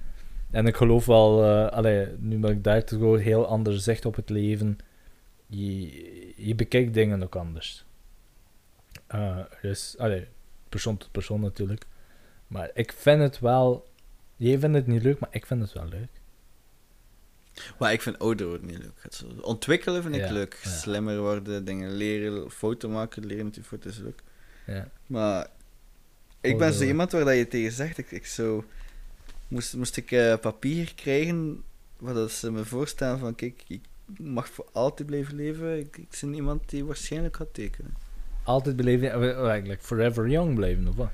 En ik geloof wel, allee, nu ben ik 30 gewoon heel anders zicht op het leven. Je, je bekijkt dingen ook anders. Eh, dus, allee, persoon tot persoon natuurlijk. Maar ik vind het wel. Jij vindt het niet leuk, maar ik vind het wel leuk. Maar ik vind ouder worden niet leuk. Het ontwikkelen vind ik Ja, leuk. ja. Slimmer worden, dingen leren, foto maken, leren met je foto is leuk. Ja. Maar ik ben zo. iemand waar dat je tegen zegt, ik, ik zo... Moest, moest ik eh, papier krijgen, waar dat ze me voorstellen van, kijk, ik mag voor altijd blijven leven. Ik, ik ben iemand die waarschijnlijk gaat tekenen. Altijd beleven, eh, eigenlijk forever young blijven, of wat?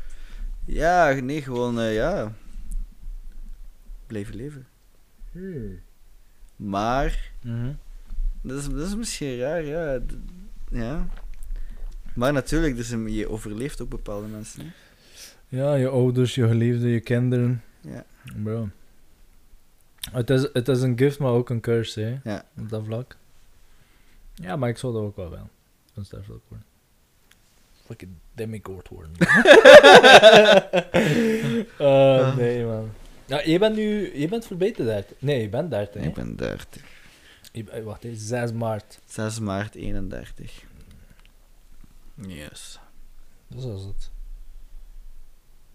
Ja, nee, gewoon, eh, ja... Blijven leven. Maar, Mhm. dat is, dat is misschien raar, ja. D- ja. Maar natuurlijk, dus, um, je overleeft ook bepaalde mensen. Hè? Ja, je ouders, je geliefden, je kinderen. Ja. Bro. Het is, het is een gift, maar ook een curse, hè? Ja. Op dat vlak. Ja, maar ik zou dat ook wel wel. Een sterfelijk worden. Fucking demigod worden. uh, nee, man. Ja, je bent nu... Je bent verbeterd 30. Nee, je bent 30, hè? Ik ben 30. Je bent- wacht, hè, 6 maart. 6 maart 31. Yes. Dat is het.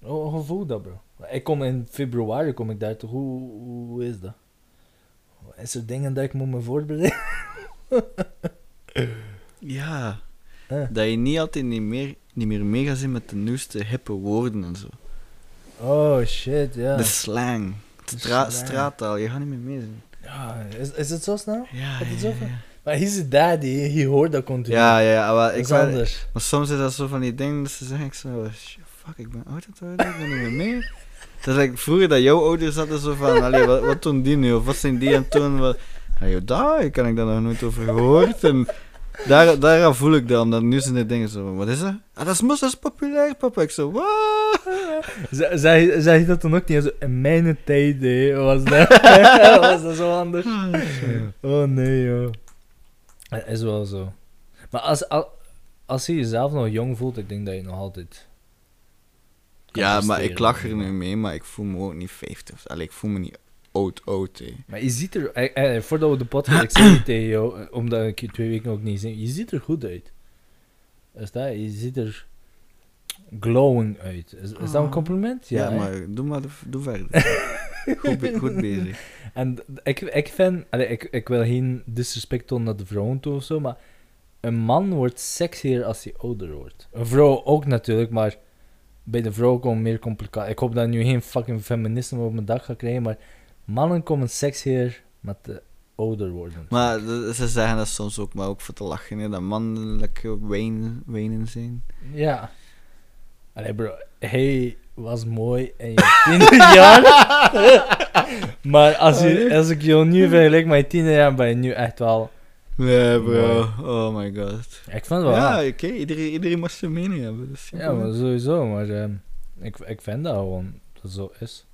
Oh, hoe voelt dat, bro? Ik kom in februari, kom ik 30. Hoe, hoe is dat? Is er dingen dat ik moet me voorbereiden? Ja. Eh. Dat je niet altijd niet meer, niet meer met de nieuwste hippe woorden en zo. Oh, shit, ja. De slang. De Stra straattaal, je gaat niet meer mee zijn. Ja, is, is het zo snel? Ja, ja, ja. Maar hij is daddy, je hoort dat continu. Ja, ja, ja. Maar, ik is anders. maar soms is dat zo van die dingen dat ze zeggen, ik zo, "Shit, fuck, ik ben oud aan het ik ben niet meer mee. Dat like, vroeger dat jouw ouders hadden zo van, allee, wat, wat doen die nu? Of wat zijn die aan het doen? Wat, allee, daar kan ik daar nog nooit over gehoord. En daar, daaraan voel ik dat, omdat nu zijn de dingen zo wat is dat? Ah, dat is mos, dat is populair, papa. Ik zo, wat? Z- Zei, zei je dat dan ook niet? Zo, in mijn tijd hè, was, dat, was dat zo anders. Oh nee, joh. Het is wel zo. Maar als, als, als je jezelf nog jong voelt, ik denk dat je nog altijd... Ja, maar ik lach er nu mee, maar ik voel me ook niet 50. Allee, ik voel me niet oud, oud. Maar je ziet er, eh, eh, voordat we de podcast, ik zei tegen jou, eh, omdat ik je twee weken ook niet zie, je ziet er goed uit. Is dat, je ziet er glowing uit. Is, is dat een Oh. compliment? Ja, maar doe maar doe verder. goed, be- goed bezig. En ik, ik vind, allee, ik, ik wil geen disrespect tonen naar de vrouwen toe of zo, maar een man wordt sexier als hij ouder wordt. Een vrouw ook natuurlijk, maar bij de vrouw komen meer complicaties. Ik hoop dat ik nu geen fucking feminisme op mijn dag ga krijgen, maar mannen komen sexier met de ouder worden. Maar ze zeggen dat soms ook, maar ook voor te lachen, hè, dat mannelijke wijn, wijnen zijn. Ja. Allee bro, hij was mooi in je tiende jaar. maar als, je, als ik jou nu vergelijk met je tiende jaar, ben je nu echt wel... Nee, bro. Oh my god. Ik vind het wel Ja, oké, iedereen, iedereen mag zijn mening hebben. Dus ja, maar sowieso. Maar ehm, ik, ik vind dat gewoon dat het zo is.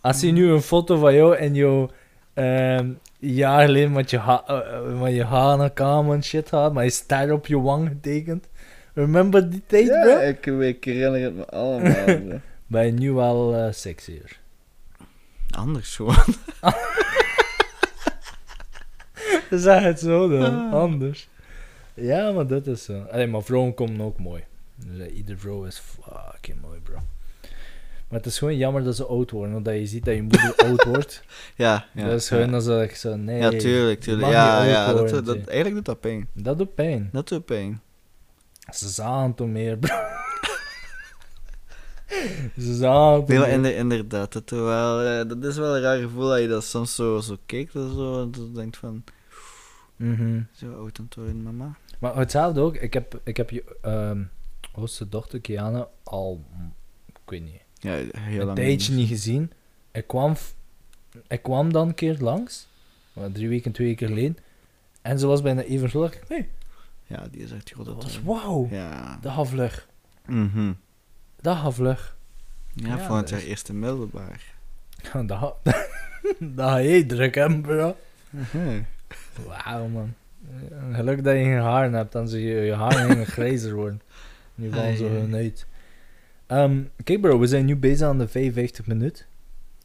Als je nu een foto van jou en jou ehm, een jaar geleden met je, ha eh, eh, met je haar naar kamer en shit had, maar je ster op je wang getekend. Remember die tijd, ja, bro? ik, ik herinner het me allemaal. bro. Ben je nu wel eh sexier. Anders gewoon. Zeg het zo dan, Ah. anders. Ja, maar dat is zo. Allee, maar vrouwen komen ook mooi. Dus, eh, iedere vrouw is fucking mooi, bro. Maar het is gewoon jammer dat ze oud worden, omdat je ziet dat je moeder oud wordt. Ja, ja. dat is gewoon als ik zo, nee. Ja, tuurlijk, tuurlijk. Ja, ja, dat, dat, eigenlijk doet dat pijn. Dat doet pijn. Dat doet pijn. Ze zagen toen meer, bro. Ze zagen toen meer. inder- inderdaad, dat, is wel, eh, dat is wel een raar gevoel dat je dat soms zo, zo kijkt en zo. En dat je denkt van, Mhm. zo oud aan het worden, mama. Maar hetzelfde ook, ik heb, ik heb je ehm oudste dochter, Kiana, al, mm, ik weet niet, Ja, heel een lang tijdje niet gezien. Ik kwam, ik kwam dan een keer langs, drie weken, twee weken geleden. En ze was bijna even ik, Nee, Ja, die is echt groot dat was het wauw. Ja. Dat gaat vlug. Mhm. Dat gaat vlug. Ja, Ja, volgend dat jaar is- eerste middelbaar. dat gaat dat ga je druk hebben, bro. Mhm. Wauw, man. Eh, Geluk dat je geen haar hebt, dan zie je je haar helemaal grijzer worden. Nu Ai, ai. hun uit. Ehm, kijk bro, we zijn nu bezig aan de 55 minuut.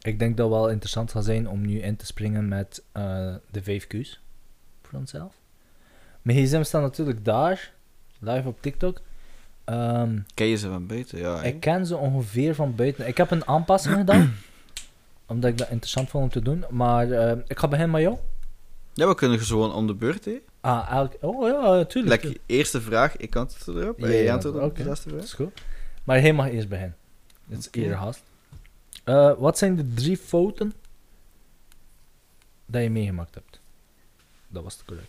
Ik denk dat het wel interessant gaat zijn om nu in te springen met eh, de 5 Q's voor onszelf. Mijn gsm staat natuurlijk daar, live op TikTok. Ehm, Ken je ze van buiten? Ja, ik ken ze ongeveer van buiten. Ik heb een aanpassing gedaan, omdat ik dat interessant vond om te doen. Maar eh, ik ga beginnen met jou. Ja, we kunnen gewoon om de beurt, hè. Ah, elk... Oh ja, tuurlijk. Like, eerste vraag, ik antwoord erop. Ja, jij antwoordt op de laatste Dat vraag. is goed. Maar hij mag eerst beginnen. Het is eerder haast. Eh, wat zijn de drie fouten dat je meegemaakt hebt? Dat was het correct.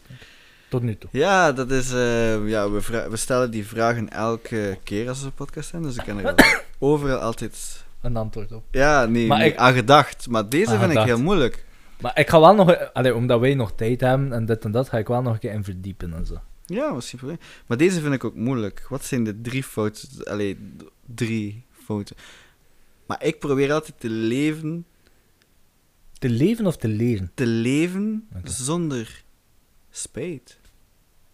Tot nu toe. Ja, dat is... eh, ja, we, we stellen die vragen elke keer als we een podcast zijn, dus ik kan er overal altijd... Een antwoord op. Ja, nee, Maar nee, ik- aan gedacht. Maar deze Aan vind ik heel moeilijk. Maar ik ga wel nog... Allee, omdat wij nog tijd hebben en dit en dat, ga ik wel nog een keer in verdiepen en zo. Ja, misschien probleem. Maar deze vind ik ook moeilijk. Wat zijn de drie fouten? Allee, drie fouten. Maar ik probeer altijd te leven, Te leven of te leren? te leven zonder spijt.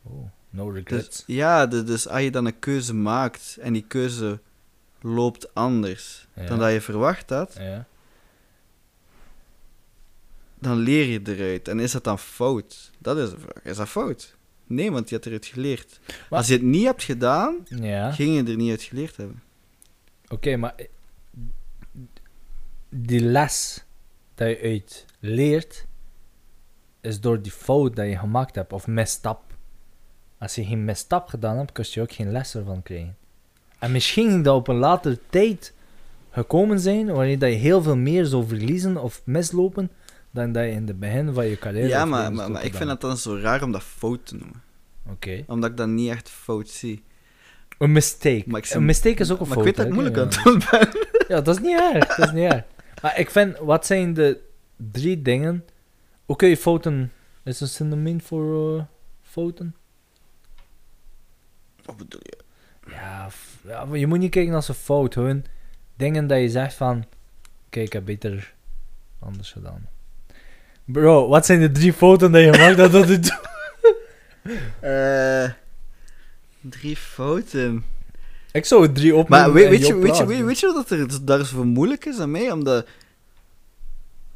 Oh, no Dus, regrets. ja, de- dus als je dan een keuze maakt en die keuze loopt anders Ja. dan dat je verwacht had, Ja. Dan leer je eruit. En is dat dan fout? Dat is de vraag. Is dat fout? Nee, want je hebt eruit geleerd. Maar- Als je het niet hebt gedaan, Ja. ging je er niet uit geleerd hebben. Oké, maar eh, die les dat je uit leert, is door die fout dat je gemaakt hebt, of misstap. Als je geen misstap gedaan hebt, kun je ook geen les ervan krijgen. En misschien dat op een latere tijd gekomen zijn, wanneer dat je heel veel meer zou verliezen of mislopen, dan dat je in het begin van je carrière Ja, maar, maar, maar ik vind het dan zo raar om dat fout te noemen. Oké. Omdat ik dat niet echt fout zie. Een mistake. Maar ik een mistake is ook een maar fout. ik weet dat ik moeilijk Ja. aan het doen ben. Ja, dat is niet erg. Dat is niet erg. Maar ik vind, wat zijn de drie dingen... Oké, fouten is een synoniem voor eh, fouten. Wat bedoel je? Ja, ja, maar je moet niet kijken als een fout. Gewoon dingen dat je zegt van... Kijk, ik heb beter anders gedaan. Bro, wat zijn de drie fouten dat je maakt dat dat het doet? Eh, drie fouten. Ik zou het drie opnemen Maar weet, je, weet, je, weet wat er daar zo moeilijk is aan mij? Omdat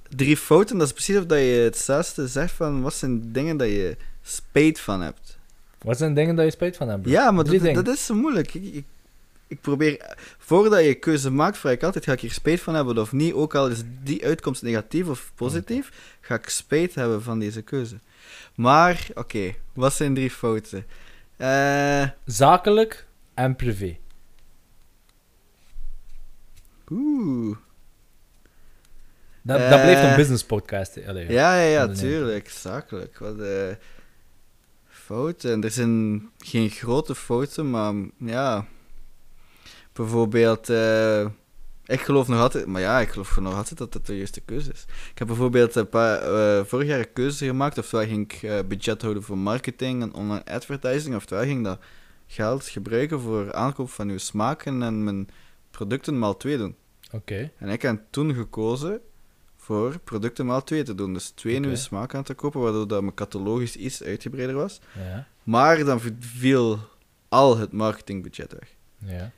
drie fouten, dat is precies of dat je hetzelfde zegt van wat zijn dingen dat je spijt van hebt. Wat zijn dingen dat je spijt van hebt? bro? Ja, maar dat, dat is zo moeilijk. Ik, ik, ik probeer, voordat je keuze maakt, vraag ik altijd, ga ik hier spijt van hebben of niet? Ook al is die uitkomst negatief of positief, ga ik spijt hebben van deze keuze. Maar, oké, wat zijn drie fouten? Eh, Zakelijk en privé. oeh. Dat, Eh, dat blijft een business podcast. Allee, Ja, ja, ja, tuurlijk. Zakelijk. Wat eh, fouten. Er zijn geen grote fouten, maar ja. Bijvoorbeeld, eh, ik geloof nog altijd, maar ja, ik geloof nog altijd dat het de juiste keuze is. Ik heb bijvoorbeeld een paar, eh, vorig jaar een keuze gemaakt, oftewel ging ik eh, budget houden voor marketing en online advertising, oftewel ging ik dat geld gebruiken voor aankoop van nieuwe smaken en mijn producten maal 2 doen. Oké. En ik heb toen gekozen voor producten maal 2 te doen. Dus twee nieuwe smaken aan te kopen, waardoor dat mijn catalogisch iets uitgebreider was. Ja. Maar dan viel al het marketingbudget weg. Ja.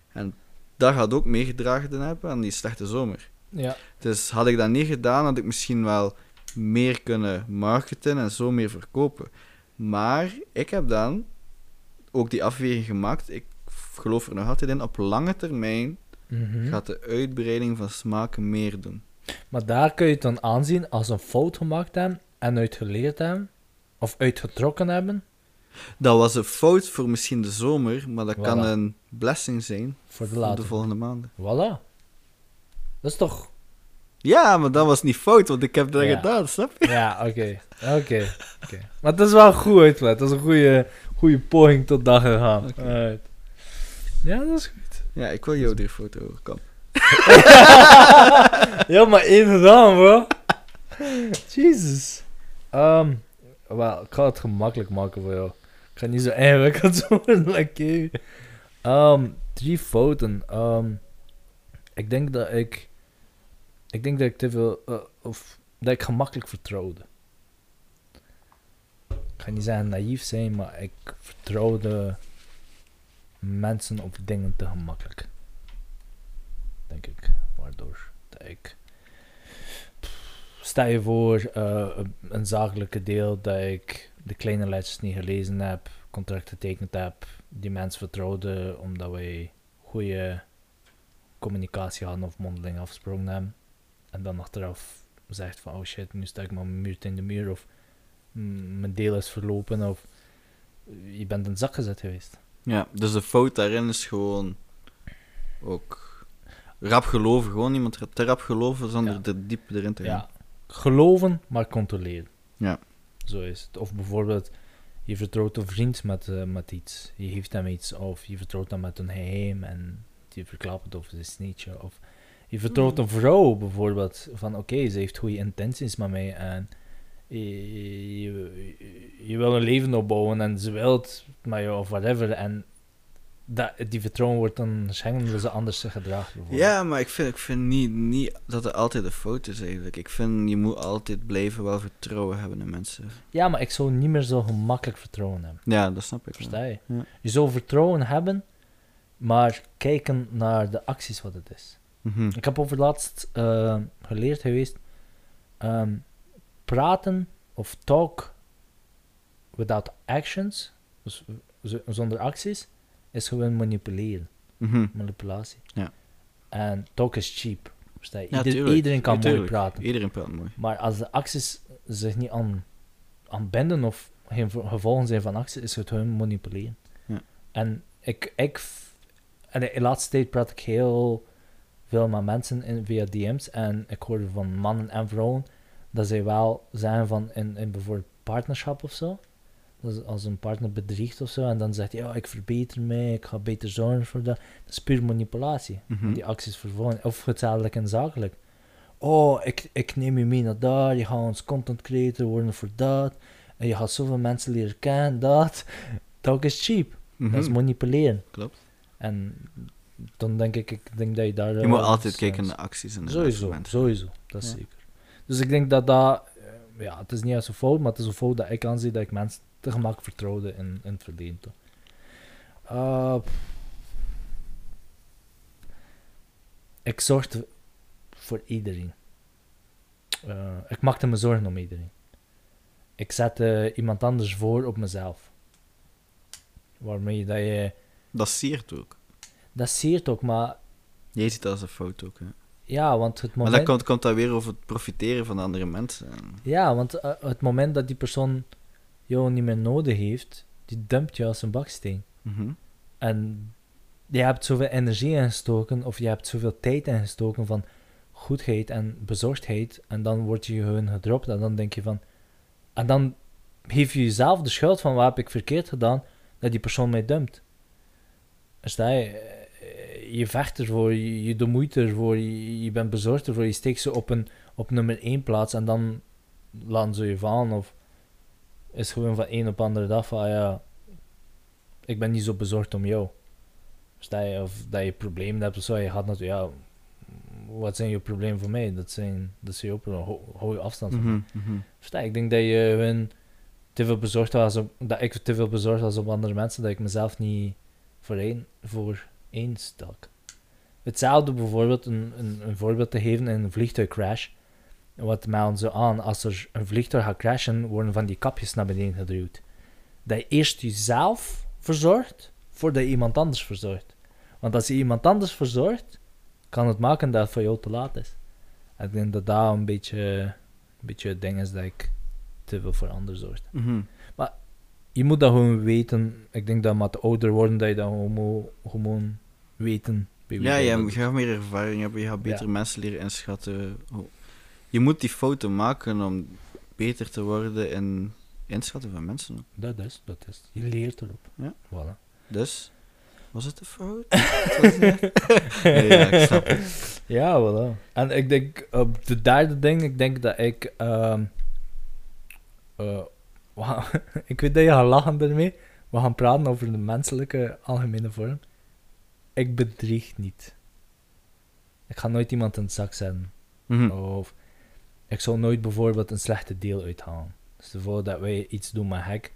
Dat gaat ook meegedragen hebben aan die slechte zomer. Ja. Dus had ik dat niet gedaan, had ik misschien wel meer kunnen marketen en zo meer verkopen. Maar ik heb dan ook die afweging gemaakt. Ik geloof er nog altijd in, op lange termijn Mhm. gaat de uitbreiding van smaken meer doen. Maar daar kun je het dan aanzien als een fout gemaakt hebben en uitgeleerd hebben. Of uitgetrokken hebben. Dat was een fout voor misschien de zomer, maar dat kan een blessing zijn Voor de voor de later. volgende maanden. Voilà. Dat is toch... Ja, maar dat was niet fout, want ik heb dat Ja. gedaan, snap je? Ja, oké. Oké. Maar dat is wel goed uitgelegd. Dat is een goede, goede poging tot dag gegaan. Ja, dat is goed. Ja, ik wil jou die foto. Kom. ja, maar één gedaan, bro. Jesus. Ehm wel, ik ga het gemakkelijk maken voor jou. Ik ga niet zo ingewikkeld worden, you. Ehm, drie fouten. Ehm, ik denk dat ik... Ik denk dat ik te veel... eh, of dat ik gemakkelijk vertrouwde. Ik ga niet zeggen naïef zijn, maar ik vertrouwde mensen of dingen te gemakkelijk. Denk ik. Waardoor dat ik... Stel je voor, eh, een zakelijke deel dat ik de kleine letters niet gelezen heb, contract getekend heb, die mensen vertrouwde omdat wij goede communicatie hadden of mondeling afgesproken hebben. En dan achteraf zegt van, oh shit, nu sta ik mijn muur in de muur of mijn deel is verlopen of je bent in de zak gezet geweest. Ja, dus de fout daarin is gewoon ook rap geloven. Gewoon iemand te rap geloven zonder Ja. er diep erin te gaan. Ja, geloven, maar controleren. Ja. Zo is het. Of bijvoorbeeld, je vertrouwt een vriend met, eh, met iets. Je geeft hem iets. Of je vertrouwt hem met een geheim en die verklapt het of het is. Of je vertrouwt een vrouw bijvoorbeeld. Van oké, ze heeft goede intenties met mij en je, je, je wil een leven opbouwen en ze wil het met jou of whatever. En dat, die vertrouwen wordt dan schenken omdat ze anders zich bijvoorbeeld. Ja, maar ik vind, ik vind niet, niet dat het altijd een fout is eigenlijk. Ik vind je moet altijd blijven wel vertrouwen hebben in mensen. ja, maar ik zou niet meer zo gemakkelijk vertrouwen hebben. Ja, dat snap ik. Versta je? Ja. Je zou vertrouwen hebben, maar kijken naar de acties wat het is. Mhm. Ik heb over laatst eh, geleerd geweest, ehm, praten of talk without actions, dus zonder acties, is gewoon manipuleren, Mhm. manipulatie. Ja. En talk is cheap. Versta je? Ja, Ieder- tuurlijk. iedereen kan Ja, mooi praten. Iedereen praat mooi. Maar als de acties zich niet aan, aan binden of geen vo- gevolgen zijn van acties, is het gewoon manipuleren. Ja. En ik, ik, en de laatste tijd praat ik heel veel met mensen in, via DM's en ik hoor van mannen en vrouwen dat zij wel zijn van in, in bijvoorbeeld partnerschap of zo. Dus als een partner bedriegt of zo en dan zegt hij, ja, ik verbeter mij, ik ga beter zorgen voor dat. Dat is puur manipulatie Mhm. die acties vervolgen. Of hetzelfde en zakelijk. Oh, ik, ik neem je mee naar daar, je gaat ons content creator worden voor dat. En je gaat zoveel mensen leren kennen, dat. Dat is cheap. Mhm. Dat is manipuleren. Klopt. En dan denk ik, ik denk dat je daar... Je eh, moet altijd s- kijken naar acties en Sowieso, sowieso. Dat is Ja. zeker. Dus ik denk dat dat... eh, Ja, het is niet eens een fout, maar het is een fout dat ik aanzie dat ik mensen te gemakkelijk vertrouwde in, in het verleden. toch. Eh, ik zorgde voor iedereen. eh, ik maakte me zorgen om iedereen. Ik zette iemand anders voor op mezelf. Waarmee dat je... Dat siert ook. Dat zeert ook, maar Jij ziet dat als een fout ook, hè. ja, want het Maar moment... dan komt, komt dat weer over het profiteren van andere mensen. Ja, want eh, het moment dat die persoon jou niet meer nodig heeft, die dumpt je als een baksteen. Mhm. En je hebt zoveel energie ingestoken, of je hebt zoveel tijd ingestoken van goedheid en bezorgdheid, en dan word je gewoon gedropt, en dan denk je van... En dan geef je jezelf de schuld van wat heb ik verkeerd gedaan, dat die persoon mij dumpt. Sta je, eh, je vecht ervoor, je, je doet moeite ervoor, je, je bent bezorgd ervoor, je steekt ze op, een, op nummer 1 plaats, en dan laten ze je vallen, of is gewoon van een op andere dag van, ah ja, ik ben niet zo bezorgd om jou. Je, of dat je problemen hebt of zo, je gaat natuurlijk, ja, wat zijn je problemen voor mij? Dat zijn, dat zijn je problemen, hou, je afstand van. Mhm, mhm. Versta je? Ik denk dat je hun te veel bezorgd was op, dat ik te veel bezorgd was op andere mensen, dat ik mezelf niet voor één, voor één stak. Hetzelfde bijvoorbeeld, een, een, een voorbeeld te geven in een vliegtuigcrash. Wat melden ze aan, als er een vliegtuig gaat crashen, worden van die kapjes naar beneden geduwd. Dat je eerst jezelf verzorgt, voordat je iemand anders verzorgt. Want als je iemand anders verzorgt, kan het maken dat het voor jou te laat is. Ik denk dat dat een beetje, een beetje het ding is dat ik te veel voor anderen zorg. Mhm. Je moet dat gewoon weten. Ik denk dat met ouder worden, dat je dat gewoon, gewoon weten. Ja, je, gaat meer ervaring hebben, je gaat Ja. beter mensen leren inschatten. Je moet die fouten maken om beter te worden in inschatten van mensen. ook. Dat is, dat is. Je leert erop. Ja. Voilà. Dus, was het een fout? Nee, ja, ik snap het. Ja, voilà. En ik denk, op de derde ding, ik denk dat ik... ehm eh, wauw, ik weet dat je gaat lachen ermee. We gaan praten over de menselijke algemene vorm. Ik bedrieg niet. Ik ga nooit iemand in het zak zetten. Mhm. Of ik zou nooit bijvoorbeeld een slechte deal uithalen. Voor dat wij iets doen met hek.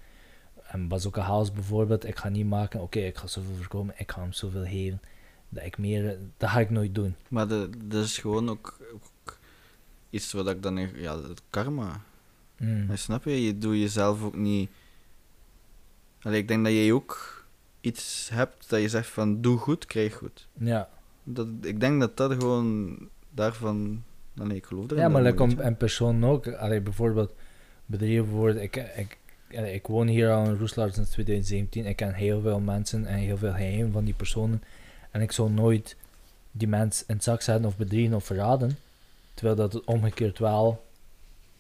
En Bazooka House bijvoorbeeld, ik ga niet maken, oké, ik ga zoveel voorkomen, ik ga hem zoveel geven. Dat ik meer, dat ga ik nooit doen. Maar dat is gewoon ook, ook iets wat ik dan... Ja, het karma. Mm. Snap je? Je doet jezelf ook niet... Allee, ik denk dat jij ook iets hebt dat je zegt van doe goed, krijg goed. Ja, Dat, ik denk dat dat gewoon daarvan... Nee, ik geloof erin. ja maar dat je- en persoon ook. Allee, bijvoorbeeld, bedrijven bijvoorbeeld, ik, ik, allee, ik woon hier al in Roeslaar sinds 2017. Ik ken heel veel mensen en heel veel geheim van die personen. En ik zou nooit die mens in het zak zetten of bedriegen of verraden. Terwijl dat het omgekeerd wel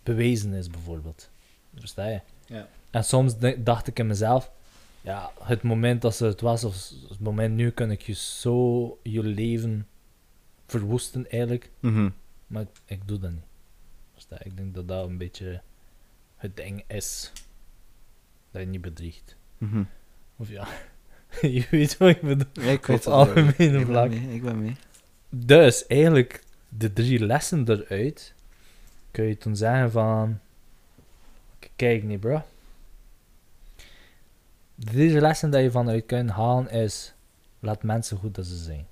bewezen is, bijvoorbeeld. Versta je? Ja. En soms dacht ik in mezelf, ja, het moment dat ze het was, of het moment nu, kan ik je zo je leven verwoesten eigenlijk. Mhm. Maar ik, ik doe dat niet. Ik denk dat dat een beetje het ding is. Dat je niet bedriegt. Mhm. Of ja, je weet wat ik bedoel. Ja, ik weet het algemene vlak. Ik ben mee. Dus eigenlijk de drie lessen eruit kun je toen zeggen van kijk niet bro. De drie lessen dat je vanuit kunt halen is laat mensen goed dat ze zijn.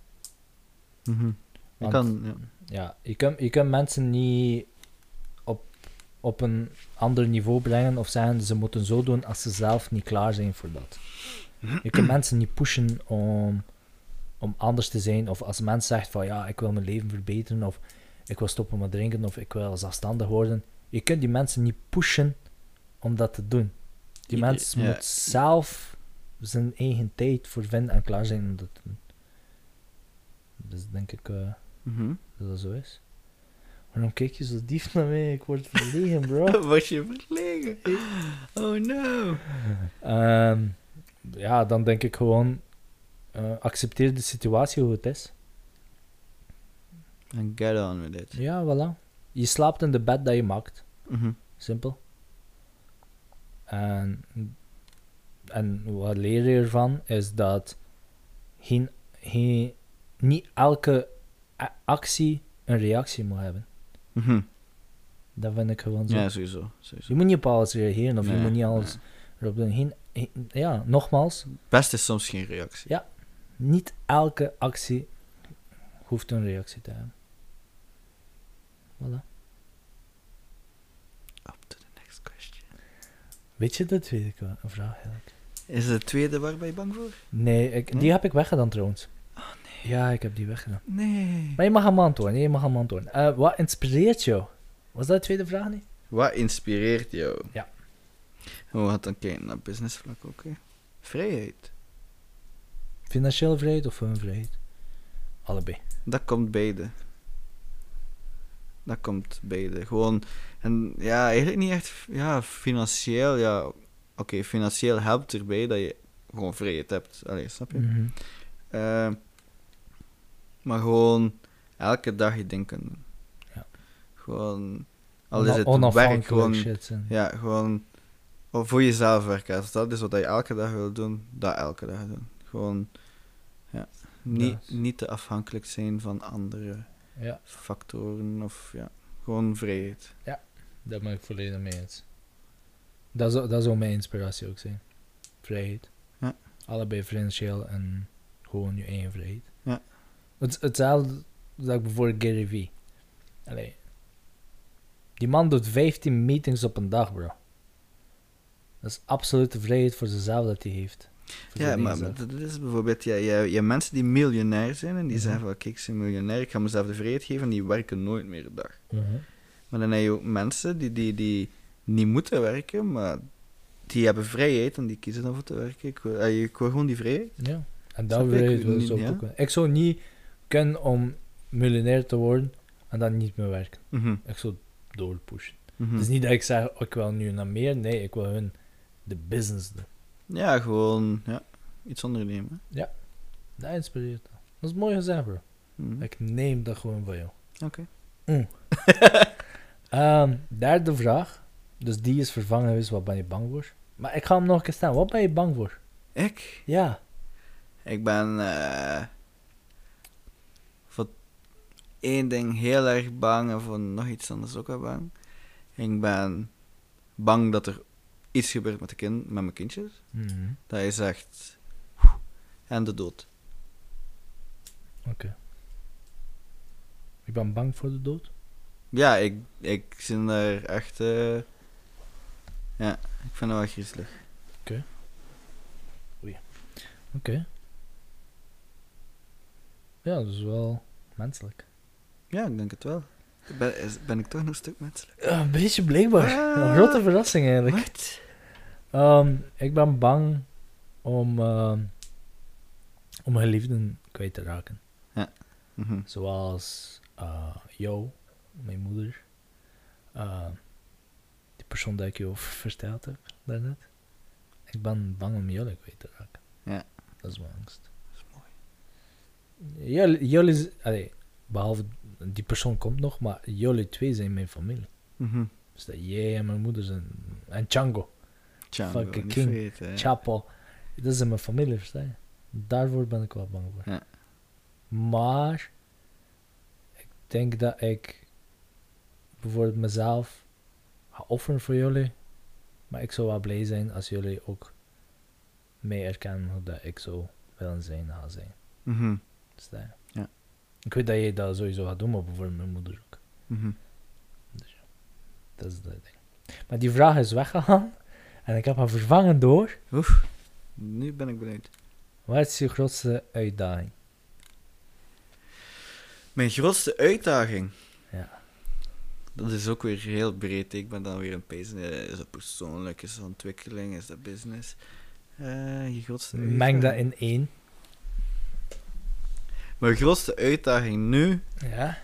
Mhm. Ik Want- kan, ja. Ja, je kunt, je kunt mensen niet op, op een ander niveau brengen of zeggen ze moeten zo doen als ze zelf niet klaar zijn voor dat. Je kunt mensen niet pushen om, om anders te zijn. Of als een mens zegt van ja, ik wil mijn leven verbeteren of ik wil stoppen met drinken of ik wil zelfstandig worden. Je kunt die mensen niet pushen om dat te doen. Die Ieder- mens ja. moet zelf zijn eigen tijd voor vinden en klaar zijn om dat te doen. Dus denk ik... Mhm. dat dat zo is. Waarom kijk je zo diep naar mij? Ik word verlegen, bro. Was je verlegen? Oh no. Ehm, ja, dan denk ik gewoon... eh, accepteer de situatie hoe het is. And get on with it. Ja, voilà. Je slaapt in de bed dat je maakt. Mhm. Simpel. En, en wat leer je ervan is dat geen, geen, niet elke actie een reactie moet hebben. Mhm. Dat vind ik gewoon zo. Ja, sowieso. sowieso. Je moet niet op alles reageren of je moet niet alles nee. erop doen. Geen, geen- ja, nogmaals, Best is soms geen reactie. niet elke actie hoeft een reactie te hebben. Voilà. up to the next question. Weet je de tweede vraag eigenlijk? Is het tweede waar ben je bang voor? Nee, ik, die Nee? heb ik weggedaan trouwens. Ja, ik heb die weggedaan. Nee. Maar je mag hem antwoorden. Je mag hem antwoorden. Eh, wat inspireert jou? Was dat de tweede vraag niet? Wat inspireert jou? Ja. Gaan dan kijken naar businessvlak ook. hè. Vrijheid. Financiële vrijheid of hun vrijheid? Allebei. Dat komt beide. Dat komt beide. Gewoon, en ja, eigenlijk niet echt, ja, financieel, ja, oké, financieel helpt erbij dat je gewoon vrijheid hebt. Allee, snap je? Eh, maar gewoon elke dag je ding kunnen doen. Ja. Gewoon, al is het werk, gewoon, shit ja, gewoon voor jezelf werken. Als dat is wat je elke dag wil doen, dat elke dag doen. Gewoon, ja, niet, Ja. niet te afhankelijk zijn van andere Ja, factoren of ja, gewoon vrijheid. daar ben ik volledig mee eens. Dat zou, dat zou mijn inspiratie ook zijn. Vrijheid. Ja. Allebei financieel en gewoon je eigen vrijheid. Het, hetzelfde dat ik bijvoorbeeld Gary Vee. Allee. Die man doet 15 meetings op een dag, bro. Dat is absolute vrijheid voor zichzelf dat hij heeft. Ja, maar dat is bijvoorbeeld, ja, je, je mensen die miljonair zijn en die Mhm. zeggen van, kijk, ik ben miljonair, ik ga mezelf de vrijheid geven en die werken nooit meer een dag. Mhm. Maar dan heb je ook mensen die, die, die niet moeten werken, maar die hebben vrijheid en die kiezen dan voor te werken. Ik wil, eh, ik wil gewoon die vrijheid. Ja, en dat je? wil niet- zo ja. ook. Ik zou niet kunnen om miljonair te worden en dan niet meer werken. Mhm, Ik zou doorpushen. mhm. Het is niet dat ik zeg, oh, ik wil nu naar meer. Nee, ik wil hun de business doen. Ja, gewoon ja, iets ondernemen. Dat inspireert. me. Dat is mooi gezegd, bro. Mhm. Ik neem dat gewoon van jou. Oké. Ehm, derde vraag. Dus die is vervangen geweest. Wat ben je bang voor? Maar ik ga hem nog een keer stellen. Wat ben je bang voor? Ik? Ja. Ik ben eh, voor één ding heel erg bang en voor nog iets anders ook wel bang. Ik ben bang dat er iets gebeurt met, de kind, met mijn kindjes. Mhm. Dat is echt... En de dood. Oké. Ik ben bang voor de dood. Ja, ik, ik zit er echt... eh, ja, ik vind het wel griezelig. Oké. Ja, dat is wel menselijk. Ja, ik denk het wel. Ben, is- ben ik toch nog een stuk menselijk? Ja, een beetje blijkbaar. Ah. Een grote verrassing eigenlijk. Wat? Ehm, ik ben bang om, ehm om geliefden kwijt te raken. Mhm. Zoals eh, jou, mijn moeder. eh, die persoon die ik je over verteld heb daarnet. Ik ben bang om jullie kwijt te raken. Ja. Dat is mijn angst. Dat is mooi. Jullie, jullie allee, behalve die persoon komt nog, maar jullie twee zijn mijn familie. Mhm. Dus dat jij en mijn moeder zijn. En Django, Django, Fucking niet king. vergeten. Chapo. Dat zijn mijn familie, versta je? Daarvoor ben ik wel bang voor. Ja. Maar ik denk dat ik bijvoorbeeld mezelf ga offeren voor jullie. Maar ik zou wel blij zijn als jullie ook mij erkennen dat ik zo willen zijn ga zijn. Versta je? Ja. Ik weet dat jij dat sowieso gaat doen, maar bijvoorbeeld mijn moeder ook. Mhm. Dat is dat ding. Maar die vraag is weggegaan. En ik heb haar vervangen door. Oef, nu ben ik benieuwd. Wat is je grootste uitdaging? Mijn grootste uitdaging. Ja. Dat is ook weer heel breed. Ik ben dan weer een pezen. Is dat persoonlijk? Is dat ontwikkeling? Is dat business? Eh, je grootste Meng dat in één. Mijn grootste uitdaging nu Ja.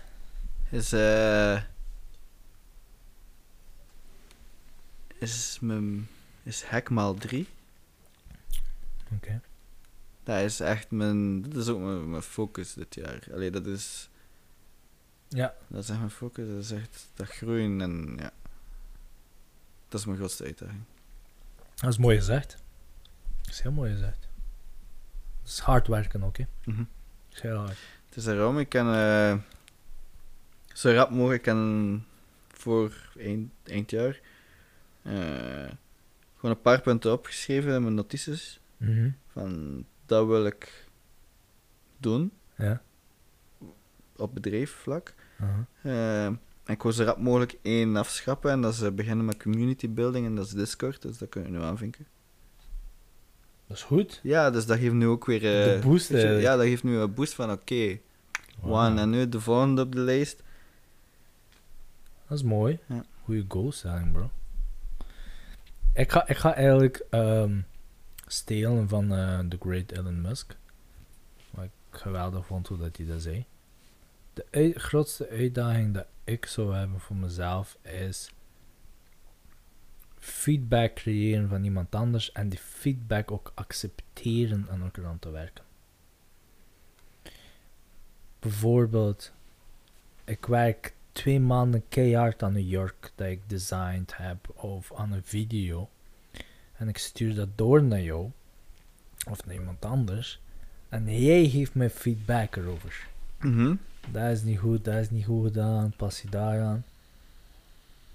is. eh is mijn. Is Hackmaal 3. Oké. Dat is echt mijn. Dat is ook mijn, mijn focus dit jaar. Allee, dat is. Ja. Dat is echt mijn focus. Dat is echt dat groeien en ja. Dat is mijn grootste uitdaging. Dat is mooi gezegd. Dat is heel mooi gezegd. Dat is hard werken ook, hè. Mhm. Is heel hard. Het is daarom, ik kan eh, zo rap mogelijk en voor eind, eindjaar eh, gewoon een paar punten opgeschreven in mijn notities. Mhm. Van dat wil ik doen Ja. op bedrijfvlak. Eh, En ik wil zo rap mogelijk één afschappen. En dat is beginnen met community building. En dat is Discord. Dus dat kun je nu aanvinken. Dat is goed. Ja, dus dat geeft nu ook weer... eh, De boost, weet je, eigenlijk. Ja, dat geeft nu een boost van oké. one. En nu de volgende op de lijst. Dat is mooi. Ja. Goeie goalstelling, bro. Ik ga, ik ga eigenlijk ehm, stelen van eh The Great Elon Musk. Wat ik geweldig vond hoe dat hij dat zei. De grootste uitdaging dat ik zou hebben voor mezelf is feedback creëren van iemand anders en die feedback ook accepteren en ook eraan te werken. Bijvoorbeeld, ik werk twee maanden keihard aan een jurk dat ik designed heb of aan een video. En ik stuur dat door naar jou of naar iemand anders. En jij geeft mij feedback erover. Mhm. Dat is niet goed, dat is niet goed gedaan, pas je daaraan.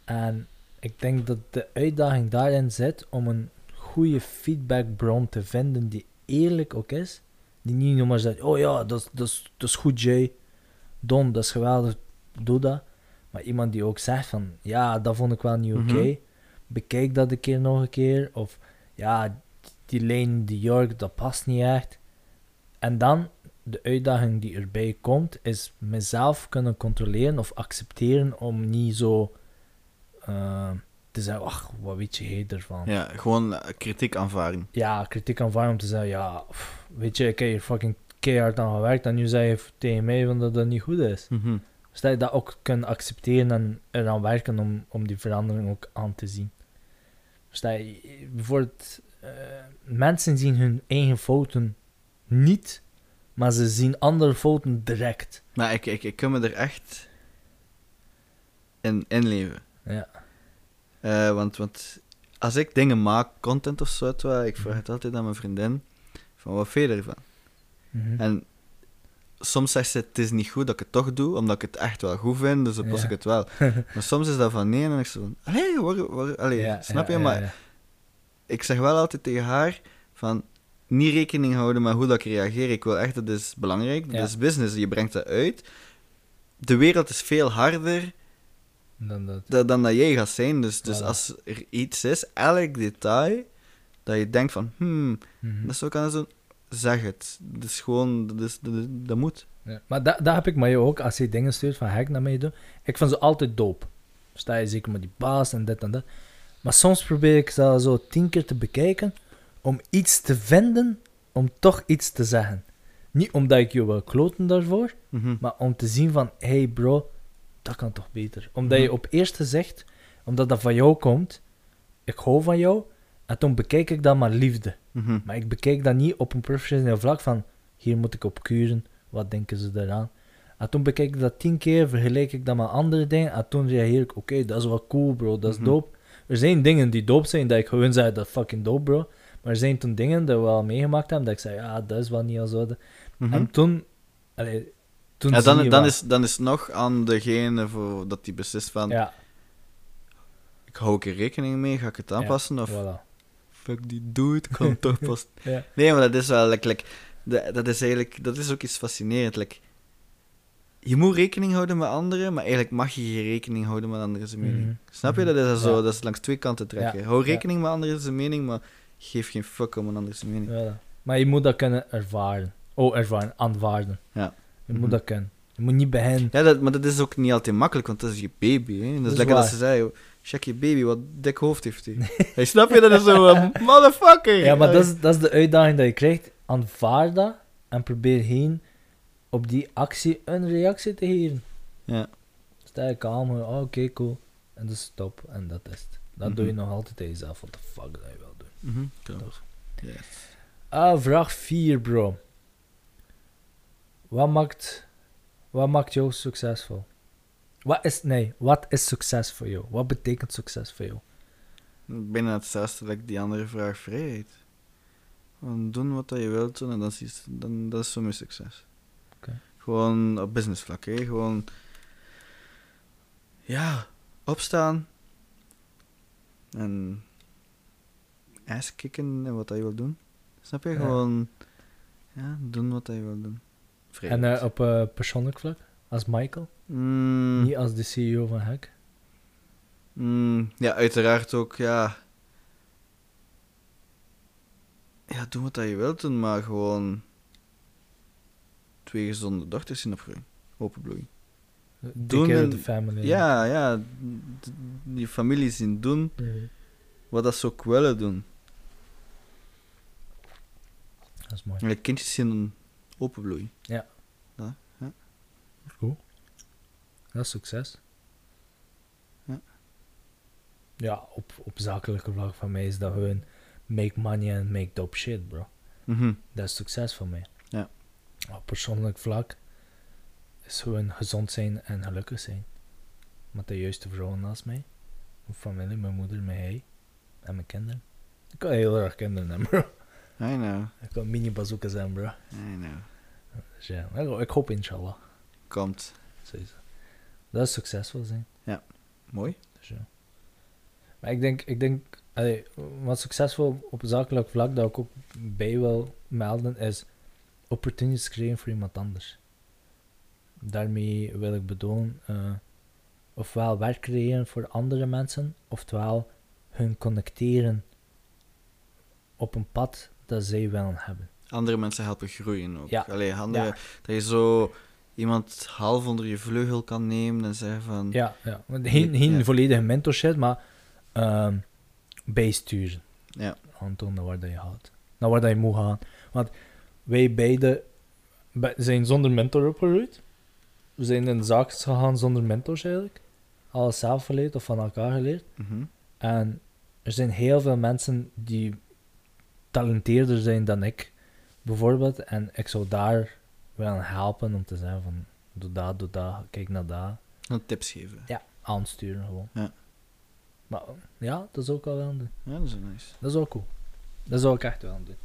En ik denk dat de uitdaging daarin zit om een goede feedbackbron te vinden die eerlijk ook is. Die niet nog maar zegt, oh ja, dat, is- dat, dat is goed Jay. Don, dat is geweldig, doe dat. Maar iemand die ook zegt van, ja, dat vond ik wel niet oké. Mhm. Bekijk dat een keer nog een keer. Of, ja, die lijn, die jurk, dat past niet echt. En dan, de uitdaging die erbij komt, is mezelf kunnen controleren of accepteren om niet zo eh, te zeggen, ach, wat weet je jij ervan? Ja, gewoon eh, kritiek aanvaarden. ja, kritiek aanvaarden om te zeggen, ja, pff, weet je, ik heb hier fucking keihard aan gewerkt en nu zeg je tegen mij van dat dat niet goed is. Dus dat je dat ook kunt accepteren en eraan werken om, om die verandering ook aan te zien. Dus dat je, bijvoorbeeld, eh, mensen zien hun eigen fouten niet, maar ze zien andere fouten direct. Maar ik, ik, ik kan me er echt in inleven. Ja. Eh, want, want als ik dingen maak, content of zo, ik vraag het altijd aan mijn vriendin, van wat vind je ervan? Mhm. En soms zegt ze, het is niet goed dat ik het toch doe, omdat ik het echt wel goed vind, dus dan pas Ja. ik het wel. maar soms is dat van nee, en ik zo van, allee, waar, waar, allee, Ja, snap ja, je? maar ik zeg wel altijd tegen haar, van, niet rekening houden met hoe dat ik reageer. Ik wil echt, dat is belangrijk, dat is business, je brengt dat uit. De wereld is veel harder Dan dat. da- dan dat jij gaat zijn. Dus, dus Voilà. als er iets is, elk detail, dat je denkt van, hmm, Mhm. dat is ook aan zo, zeg het. Dat is gewoon, dat, is, dat, dat moet. Ja, maar dat, dat heb ik met je ook, als je dingen stuurt van hack naar mij doen. Ik vind ze altijd dope. Sta je zeker met die baas en dit en dat. Maar soms probeer ik ze zo tien keer te bekijken om iets te vinden, om toch iets te zeggen. Niet omdat ik je wil kloten daarvoor, Mhm. maar om te zien van, hey bro, dat kan toch beter. Omdat je op eerste zegt, omdat dat van jou komt, ik hou van jou, en toen bekijk ik dat maar liefde. Mhm. Maar ik bekijk dat niet op een professioneel vlak van hier moet ik op kuren, wat denken ze eraan. En toen bekijk ik dat tien keer, vergelijk ik dat met andere dingen en toen reageer ik, oké, dat is wel cool bro, dat is Mhm. dope. Er zijn dingen die dope zijn, dat ik gewoon zeg, dat is fucking dope bro. Maar er zijn toen dingen dat we al meegemaakt hebben, dat ik zei, ja, dat is wel niet al zo. Mhm. En toen, allee, toen Ja, dan, dan, is, dan is het nog aan degene voor, dat die beslist van, Ja, ik hou ik er rekening mee, ga ik het aanpassen? of, voilà. fuck die dude, kan toch pas... Ja. Nee, maar dat is wel, like, like, dat, is eigenlijk, dat is ook iets fascinerend. Like, je moet rekening houden met anderen, maar eigenlijk mag je geen rekening houden met anderen zijn mening. Mhm. Snap je? Dat is zo, Ja. dat is langs twee kanten trekken. Hou rekening met anderen zijn mening, maar geef geen fuck om een ander zijn mening. Maar je moet dat kunnen ervaren. Oh, ervaren, aanvaarden. Ja. Je Mhm. moet dat kunnen. Je moet niet beginnen. Ja, dat, maar dat is ook niet altijd makkelijk, want dat is je baby. Hè? Dat, is is lekker dat ze zei, check je baby, wat dik hoofd heeft hij. Hey, snap je? Dat is zo, eh, motherfucker! Ja, maar dat is, dat is de uitdaging dat je krijgt. Aanvaard dat en probeer heen op die actie een reactie te geven. Ja. Sta je kalm, oh, oké, cool. En dan stop. En dat is het. Dat doe je Mhm. nog altijd aan jezelf. What the fuck dat je wel doen. Mhm, klopt. Yes. Ah, vraag 4, bro. Wat maakt, wat maakt jou succesvol? Wat is, nee, wat is succes voor jou? Wat betekent succes voor jou? Bijna hetzelfde als die andere vraag, vrijheid. Gewoon doen wat dat je wilt doen en dat is, dan, dat is voor mij succes. Gewoon op business vlak, hè. Gewoon... Ja, opstaan. En... Ass kicken en wat dat je wil doen. Snap je? Gewoon... Ja, doen wat dat je wil doen. En eh, op eh, persoonlijk vlak? Als Michael? Mm, Niet als de CEO van Hack? mm, ja, uiteraard ook, ja. Ja, doe wat dat je wilt doen, maar gewoon twee gezonde dochters in opgroeien. Openbloeien. Doen en- the family. Ja, ja. Die families zien doen Mhm. wat dat ze ook willen doen. Dat is mooi. En de kindjes zien openbloeien. Dat is succes. Ja. Ja, op, op zakelijke vlak van mij is dat gewoon make money and make dope shit, bro. Mhm. Dat is succes voor mij. Ja. Op persoonlijk vlak is gewoon gezond zijn en gelukkig zijn. Met de juiste vrouwen naast mij. Mijn familie, mijn moeder, mijn hij en mijn kinderen. Ik wil heel erg kinderen hebben, bro. I know, Ik wil mini bazooka zijn, bro. I know. Dus ja, ik, hoop inshallah. Komt. Dat is succesvol zijn. Mooi. Dus ja. Maar ik denk, ik denk allee, wat succesvol op zakelijk vlak dat ik ook bij wil melden is opportunities creëren voor iemand anders. Daarmee wil ik bedoelen, eh, ofwel werk creëren voor andere mensen, oftewel hun connecteren op een pad dat zij willen hebben. Andere mensen helpen groeien ook. Ja. Allee, andere, Ja. Dat je zo iemand half onder je vleugel kan nemen en zeggen van... Ja, ja. Geen, geen Ja. volledige mentorship, maar ehm bijsturen. Ja. Aantonen naar waar dat je gaat. Naar waar dat je moet gaan. Want wij beide be- zijn zonder mentor opgegroeid. We zijn in de zaak gegaan zonder mentors eigenlijk. Alles zelf geleerd of van elkaar geleerd. Mhm. En er zijn heel veel mensen die talenteerder zijn dan ik, bijvoorbeeld. En ik zou daar willen helpen om te zeggen van, doe dat, doe dat, kijk naar dat. Dan tips geven. Ja, aansturen gewoon. Ja. Maar ja, dat zou ik wel willen doen. Ja, dat is nice. Dat is ook cool. Dat zou ik echt willen doen.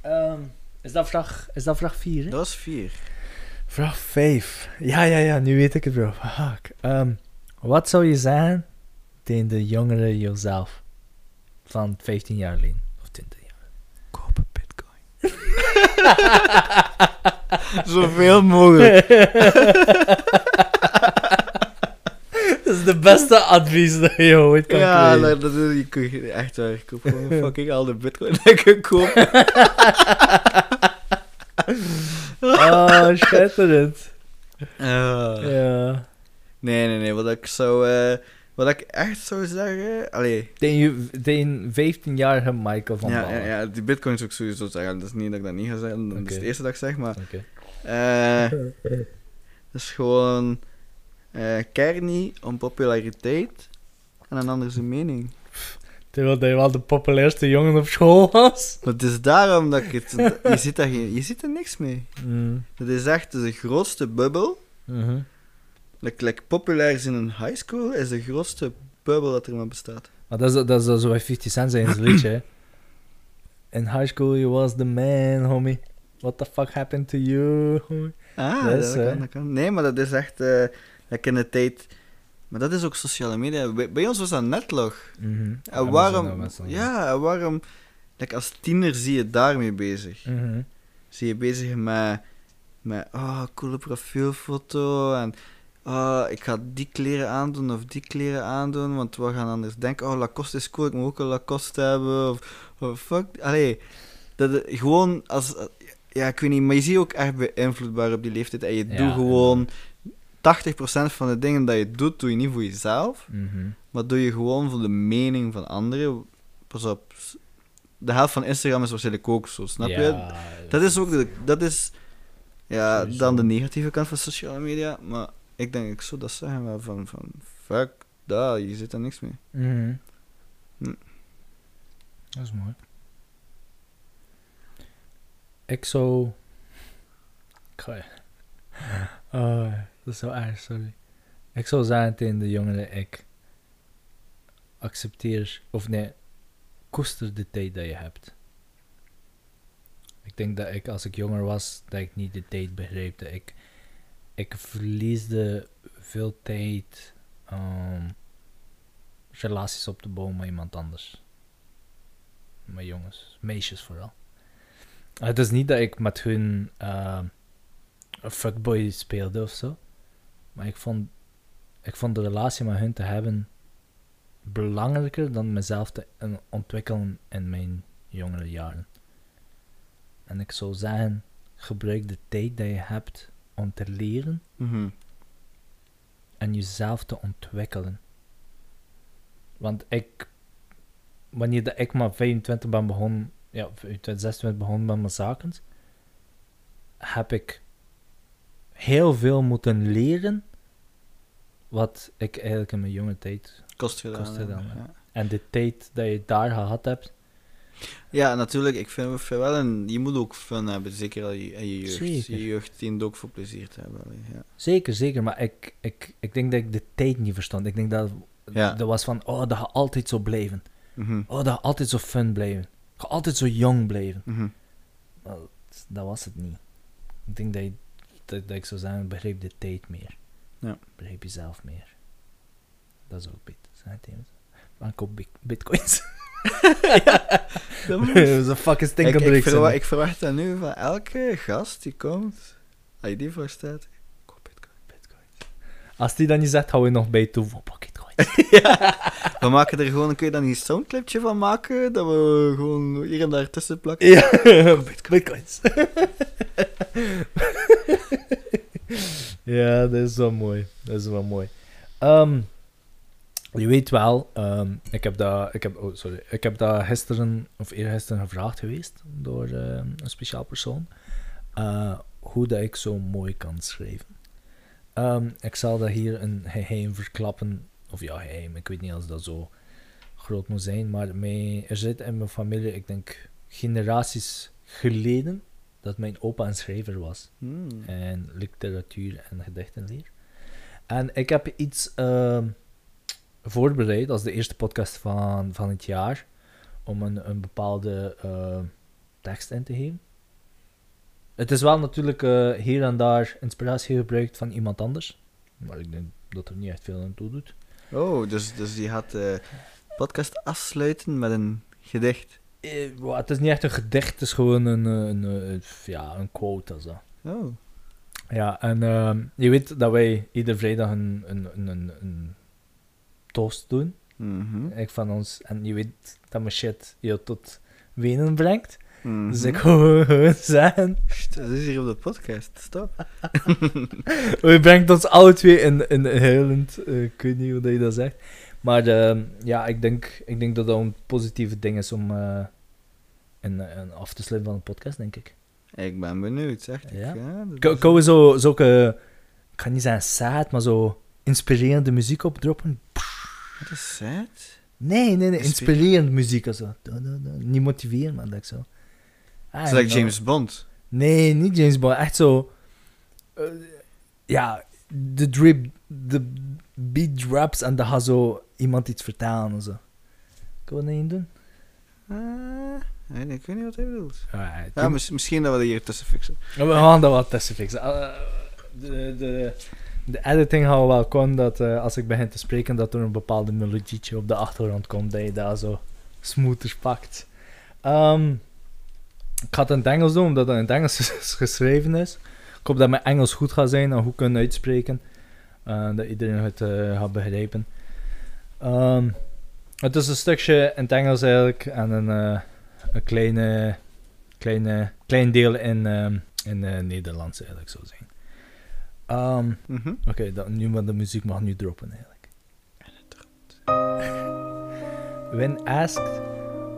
Ehm, is, dat vraag, is dat vraag 4? Dat was vier. Vraag 5. Ja, ja, ja, nu weet ik het, bro. Fuck. Ehm, wat zou je zeggen tegen de jongere jezelf van 15 jaar geleden? Of 20 jaar? Koop. Zoveel mogelijk. dat is de beste advies dat je ooit kan Ja, krijgen. nou, dat is je kun je echt waar. Ik koop gewoon fucking al de bitcoin dat ik kan kopen. Oh, schitterend. Ah. Ja. Nee, nee, nee. Wat ik zou... eh, wat ik echt zou zeggen... Allee. Tegen je- Tegen 15-jarige Michael van Ja, ja, ja, die bitcoin zou ik sowieso zeggen. Dat is niet dat ik dat niet ga zeggen. Dat is het eerste dat ik zeg, maar... Oké. eh dat is gewoon... eh kijk niet om populariteit en een ander zijn mening. Terwijl hij wel de populairste jongen op school was. Het is daarom dat ik het... Je ziet, daar geen, je ziet er niks mee. Mm. Het is echt de grootste bubbel. Mhm. Like populair is in een high school, is de grootste bubbel dat er maar bestaat. Maar dat is, dat is zo bij 50 Cent zijn zijn liedje, hè. In high school you was the man, homie. What the fuck happened to you, homie? Ah, Dat kan, dat kan. Nee, maar dat is echt... like in de tijd... Maar dat is ook sociale media. Bij, bij ons was dat netlog. Mhm. En waarom... Ja, en waarom... Like, als tiener zie je daarmee bezig. Mhm. Zie je bezig met... Met, oh, coole profielfoto. En, oh, ik ga die kleren aandoen of die kleren aandoen. Want we gaan anders denken, oh, Lacoste is cool, ik moet ook een Lacoste hebben. Of, fuck. Allee, dat het gewoon als... Ja, ik weet niet, maar je ziet ook echt beïnvloedbaar op die leeftijd. En je Ja, doet gewoon... 80% van de dingen dat je doet, doe je niet voor jezelf. Mhm. Maar doe je gewoon voor de mening van anderen. Pas op. De helft van Instagram is waarschijnlijk ook zo, snap je? Dat is ook de, dat is ja, dan de negatieve kant van sociale media. Maar ik denk, ik zou dat zeggen wel van, van fuck dat, je zit er niks mee. Mhm. Hm. Dat is mooi. Ik zou... Ik ga- Oh, dat is zo erg, sorry. Ik zou zeggen tegen de jongeren, ik accepteer, of nee, koester de tijd dat je hebt. Ik denk dat ik, als ik jonger was, dat ik niet de tijd begreep. Ik, ik verliesde veel tijd om relaties op te bouwen met iemand anders. Met jongens, meisjes vooral. Het is niet dat ik met hun een fuckboy speelde of zo. Maar ik vond, ik vond de relatie met hun te hebben belangrijker dan mezelf te en ontwikkelen in mijn jongere jaren. En ik zou zeggen, gebruik de tijd die je hebt om te leren Mhm. en jezelf te ontwikkelen. Want ik, wanneer dat ik maar 25 ben begonnen, ja, 25, 26 begonnen met zaken, heb ik heel veel moeten leren wat ik eigenlijk in mijn jonge tijd Kost gedaan. Kost gedaan, ja. ja. en de tijd dat je daar gehad hebt, Ja, natuurlijk. Ik vind het wel een... Je moet ook fun hebben, zeker al je, in je jeugd. Zeker. Je jeugd dient ook voor plezier te hebben. Ja. zeker, zeker, maar ik, ik, ik denk dat ik de tijd niet verstond. Ik denk dat Ja. dat was van, oh, dat gaat altijd zo blijven. Mhm. Oh, dat altijd zo fun blijven. Ga altijd zo jong blijven. Mhm. Wel, dat was het niet. Ik denk dat, je, dat, dat ik zou zeggen, begrijp de tijd meer. Ja. Begrijp jezelf meer. Dat is ook beter. Zijn het even? Bitcoins. Is een fucking ik, stinkende ik, verwacht, ik verwacht dat nu van elke gast die komt. Als je die voorstaat. Koop bitcoin. Bitcoins. Als die dan niet zegt, hou je nog bij toe voor bitcoins. We maken er gewoon, kun je dan een soundclipje van maken? Dat we gewoon hier en daar tussen plakken? ja, bitcoins. ja, dat is wel mooi. Dat is wel mooi. Ehm, je weet wel, ehm, ik heb dat, ik heb, oh, sorry, ik heb dat gisteren of eergisteren gevraagd geweest door ehm, een speciaal persoon, eh, hoe dat ik zo mooi kan schrijven. Ehm, ik zal dat hier een geheim verklappen, of ja, geheim, ik weet niet als dat zo groot moet zijn, maar mij, er zit in mijn familie, ik denk generaties geleden, dat mijn opa een schrijver was Hmm. en literatuur en gedichtenleer. En ik heb iets voorbereid als de eerste podcast van, van het jaar om een, een bepaalde eh, tekst in te geven. Het is wel natuurlijk eh, hier en daar inspiratie gebruikt van iemand anders, maar ik denk dat er niet echt veel aan toe doet. Oh, dus, dus die gaat de podcast afsluiten met een gedicht. Eh, wel, het is niet echt een gedicht, het is gewoon een, eh, een, eh, ja, een quote. of zo. Oh. Ja, en ehm, je weet dat wij iedere vrijdag een, een, een, een toast doen. Mhm. Ik van ons. En je weet dat mijn shit je tot wenen brengt. Mhm. Dus ik gewoon zeggen. Dat is hier op de podcast. Stop. Je brengt ons alle twee in, in huilend. eh, ik weet niet hoe dat je dat zegt. Maar ehm, ja, ik denk, ik denk dat dat een positieve ding is om eh, een, een af te sluiten van een podcast, denk ik. Ik ben benieuwd, zeg ik. Ja? kan we zo, zulke, ik ga niet zeggen sad, maar zo inspirerende muziek opdroppen? Wat is sad? Nee, nee, nee, Inspire- inspirerende muziek of zo. Da, da, da. Niet motiveren, maar dat ik zo. Ah, is like nou. James Bond. Nee, niet James Bond. Echt zo. eh, ja, de drip, de beat drops en dan gaat zo iemand iets vertalen of zo. Kan we dat niet doen? Ah, nee, ik weet niet wat hij bedoelt. Alright. Ja, mis- misschien dat we dat hier tussen fixen. We gaan dat wat tussen fixen. Eh, de, de, de editing gaan we wel kunnen dat eh, als ik begin te spreken, dat er een bepaalde melodietje op de achtergrond komt, dat je daar zo smoother pakt. Ehm, ik ga het in het Engels doen, omdat het in het Engels geschreven is. Ik hoop dat mijn Engels goed gaat zijn en goed kunnen uitspreken. Eh, dat iedereen het eh, gaat begrijpen. Ehm, het is een stukje in het Engels eigenlijk en een, eh, een kleine, kleine, klein deel in, ehm in Nederlands eigenlijk zou zijn. Mhm. Oké, dan nu maar de muziek mag nu droppen eigenlijk. When asked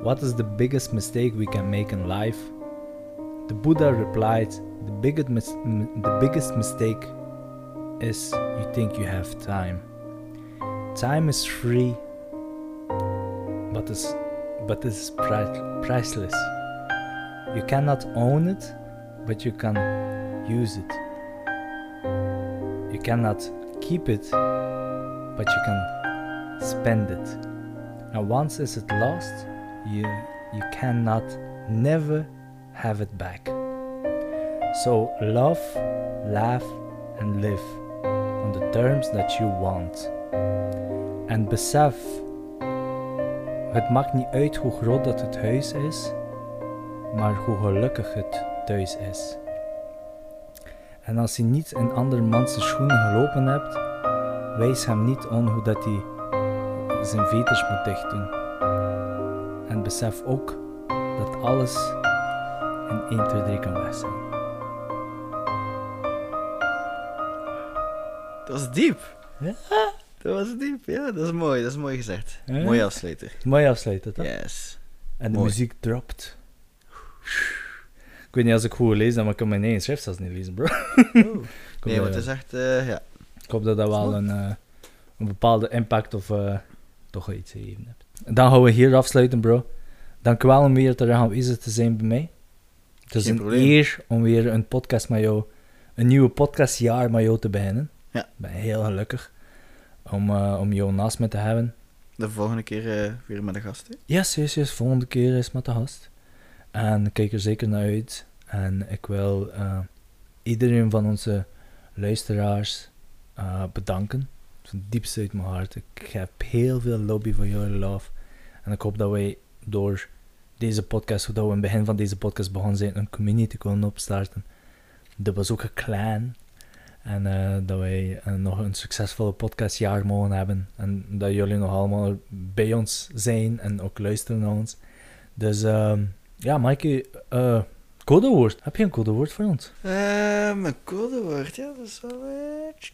what is the biggest mistake we can make in life, the Buddha replied, the biggest mis- the biggest mistake is you think you have time. Time is free, but is but is pri- priceless. You cannot own it, but you can use it. You cannot keep it, but you can spend it. And once is it lost, you you cannot never have it back. So love, laugh and live on the terms that you want. En besef, het maakt niet uit hoe groot dat het huis is, maar hoe gelukkig het thuis is. En als je niet in andere mans schoenen gelopen hebt, wijs hem niet aan hoe dat hij zijn veters moet dicht doen. En besef ook dat alles in 1, 2, 3 kan weg zijn. Dat was diep. Ja? Dat was diep, ja. Dat is mooi, dat is mooi gezegd. Ja? Mooi afsluiter. Mooi afsluiten, toch? Yes. En de Mooi. muziek dropt. Ik weet niet als ik goed lees, maar ik kan mijn eigen schrift zelfs niet lezen, bro. Hoop Nee, dat- het is echt, eh, ja. Ik hoop dat dat wel een, eh, een bepaalde impact of eh, toch iets gegeven hebt. Dan gaan we hier afsluiten, bro. Dank u wel om weer terug aanwezig te zijn bij mij. Het is Geen een probleem. eer om weer een podcast met jou, een nieuwe podcastjaar met jou te beginnen. Ja. Ik ben heel gelukkig om, om jou naast me te hebben. De volgende keer weer met een gast, hè. Yes, yes, yes. Volgende keer is met de gast. En ik kijk er zeker naar uit. En ik wil eh, iedereen van onze luisteraars eh, bedanken. Van diepste uit mijn hart. Ik heb heel veel lobby voor jullie love. En ik hoop dat wij door deze podcast, hoe we in het begin van deze podcast begonnen zijn, een community kunnen opstarten. Dat was ook een clan. En eh, dat wij eh, nog een succesvolle podcastjaar mogen hebben. En dat jullie nog allemaal bij ons zijn en ook luisteren naar ons. Dus ehm, ja, Maaike, eh codewoord. Heb je een codewoord voor ons? Ehm, een codewoord, ja, dat is wel... eh.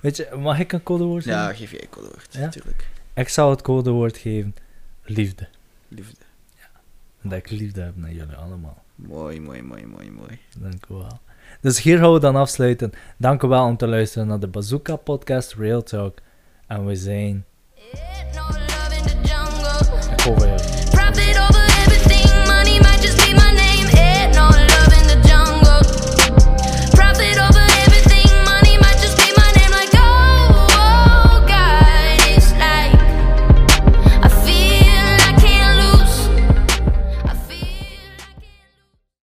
Weet je, mag ik een codewoord Ja, geven? geef jij een codewoord, Ja? natuurlijk. Ik zou het codewoord geven. Liefde. Liefde. Dat ik liefde heb naar jullie allemaal. Mooi, mooi, mooi, mooi, mooi. Dank u wel. Dus hier gaan we dan afsluiten. Dank u wel om te luisteren naar de Bazooka Podcast Real Talk. En we zijn... No love in the jungle. Ik hoop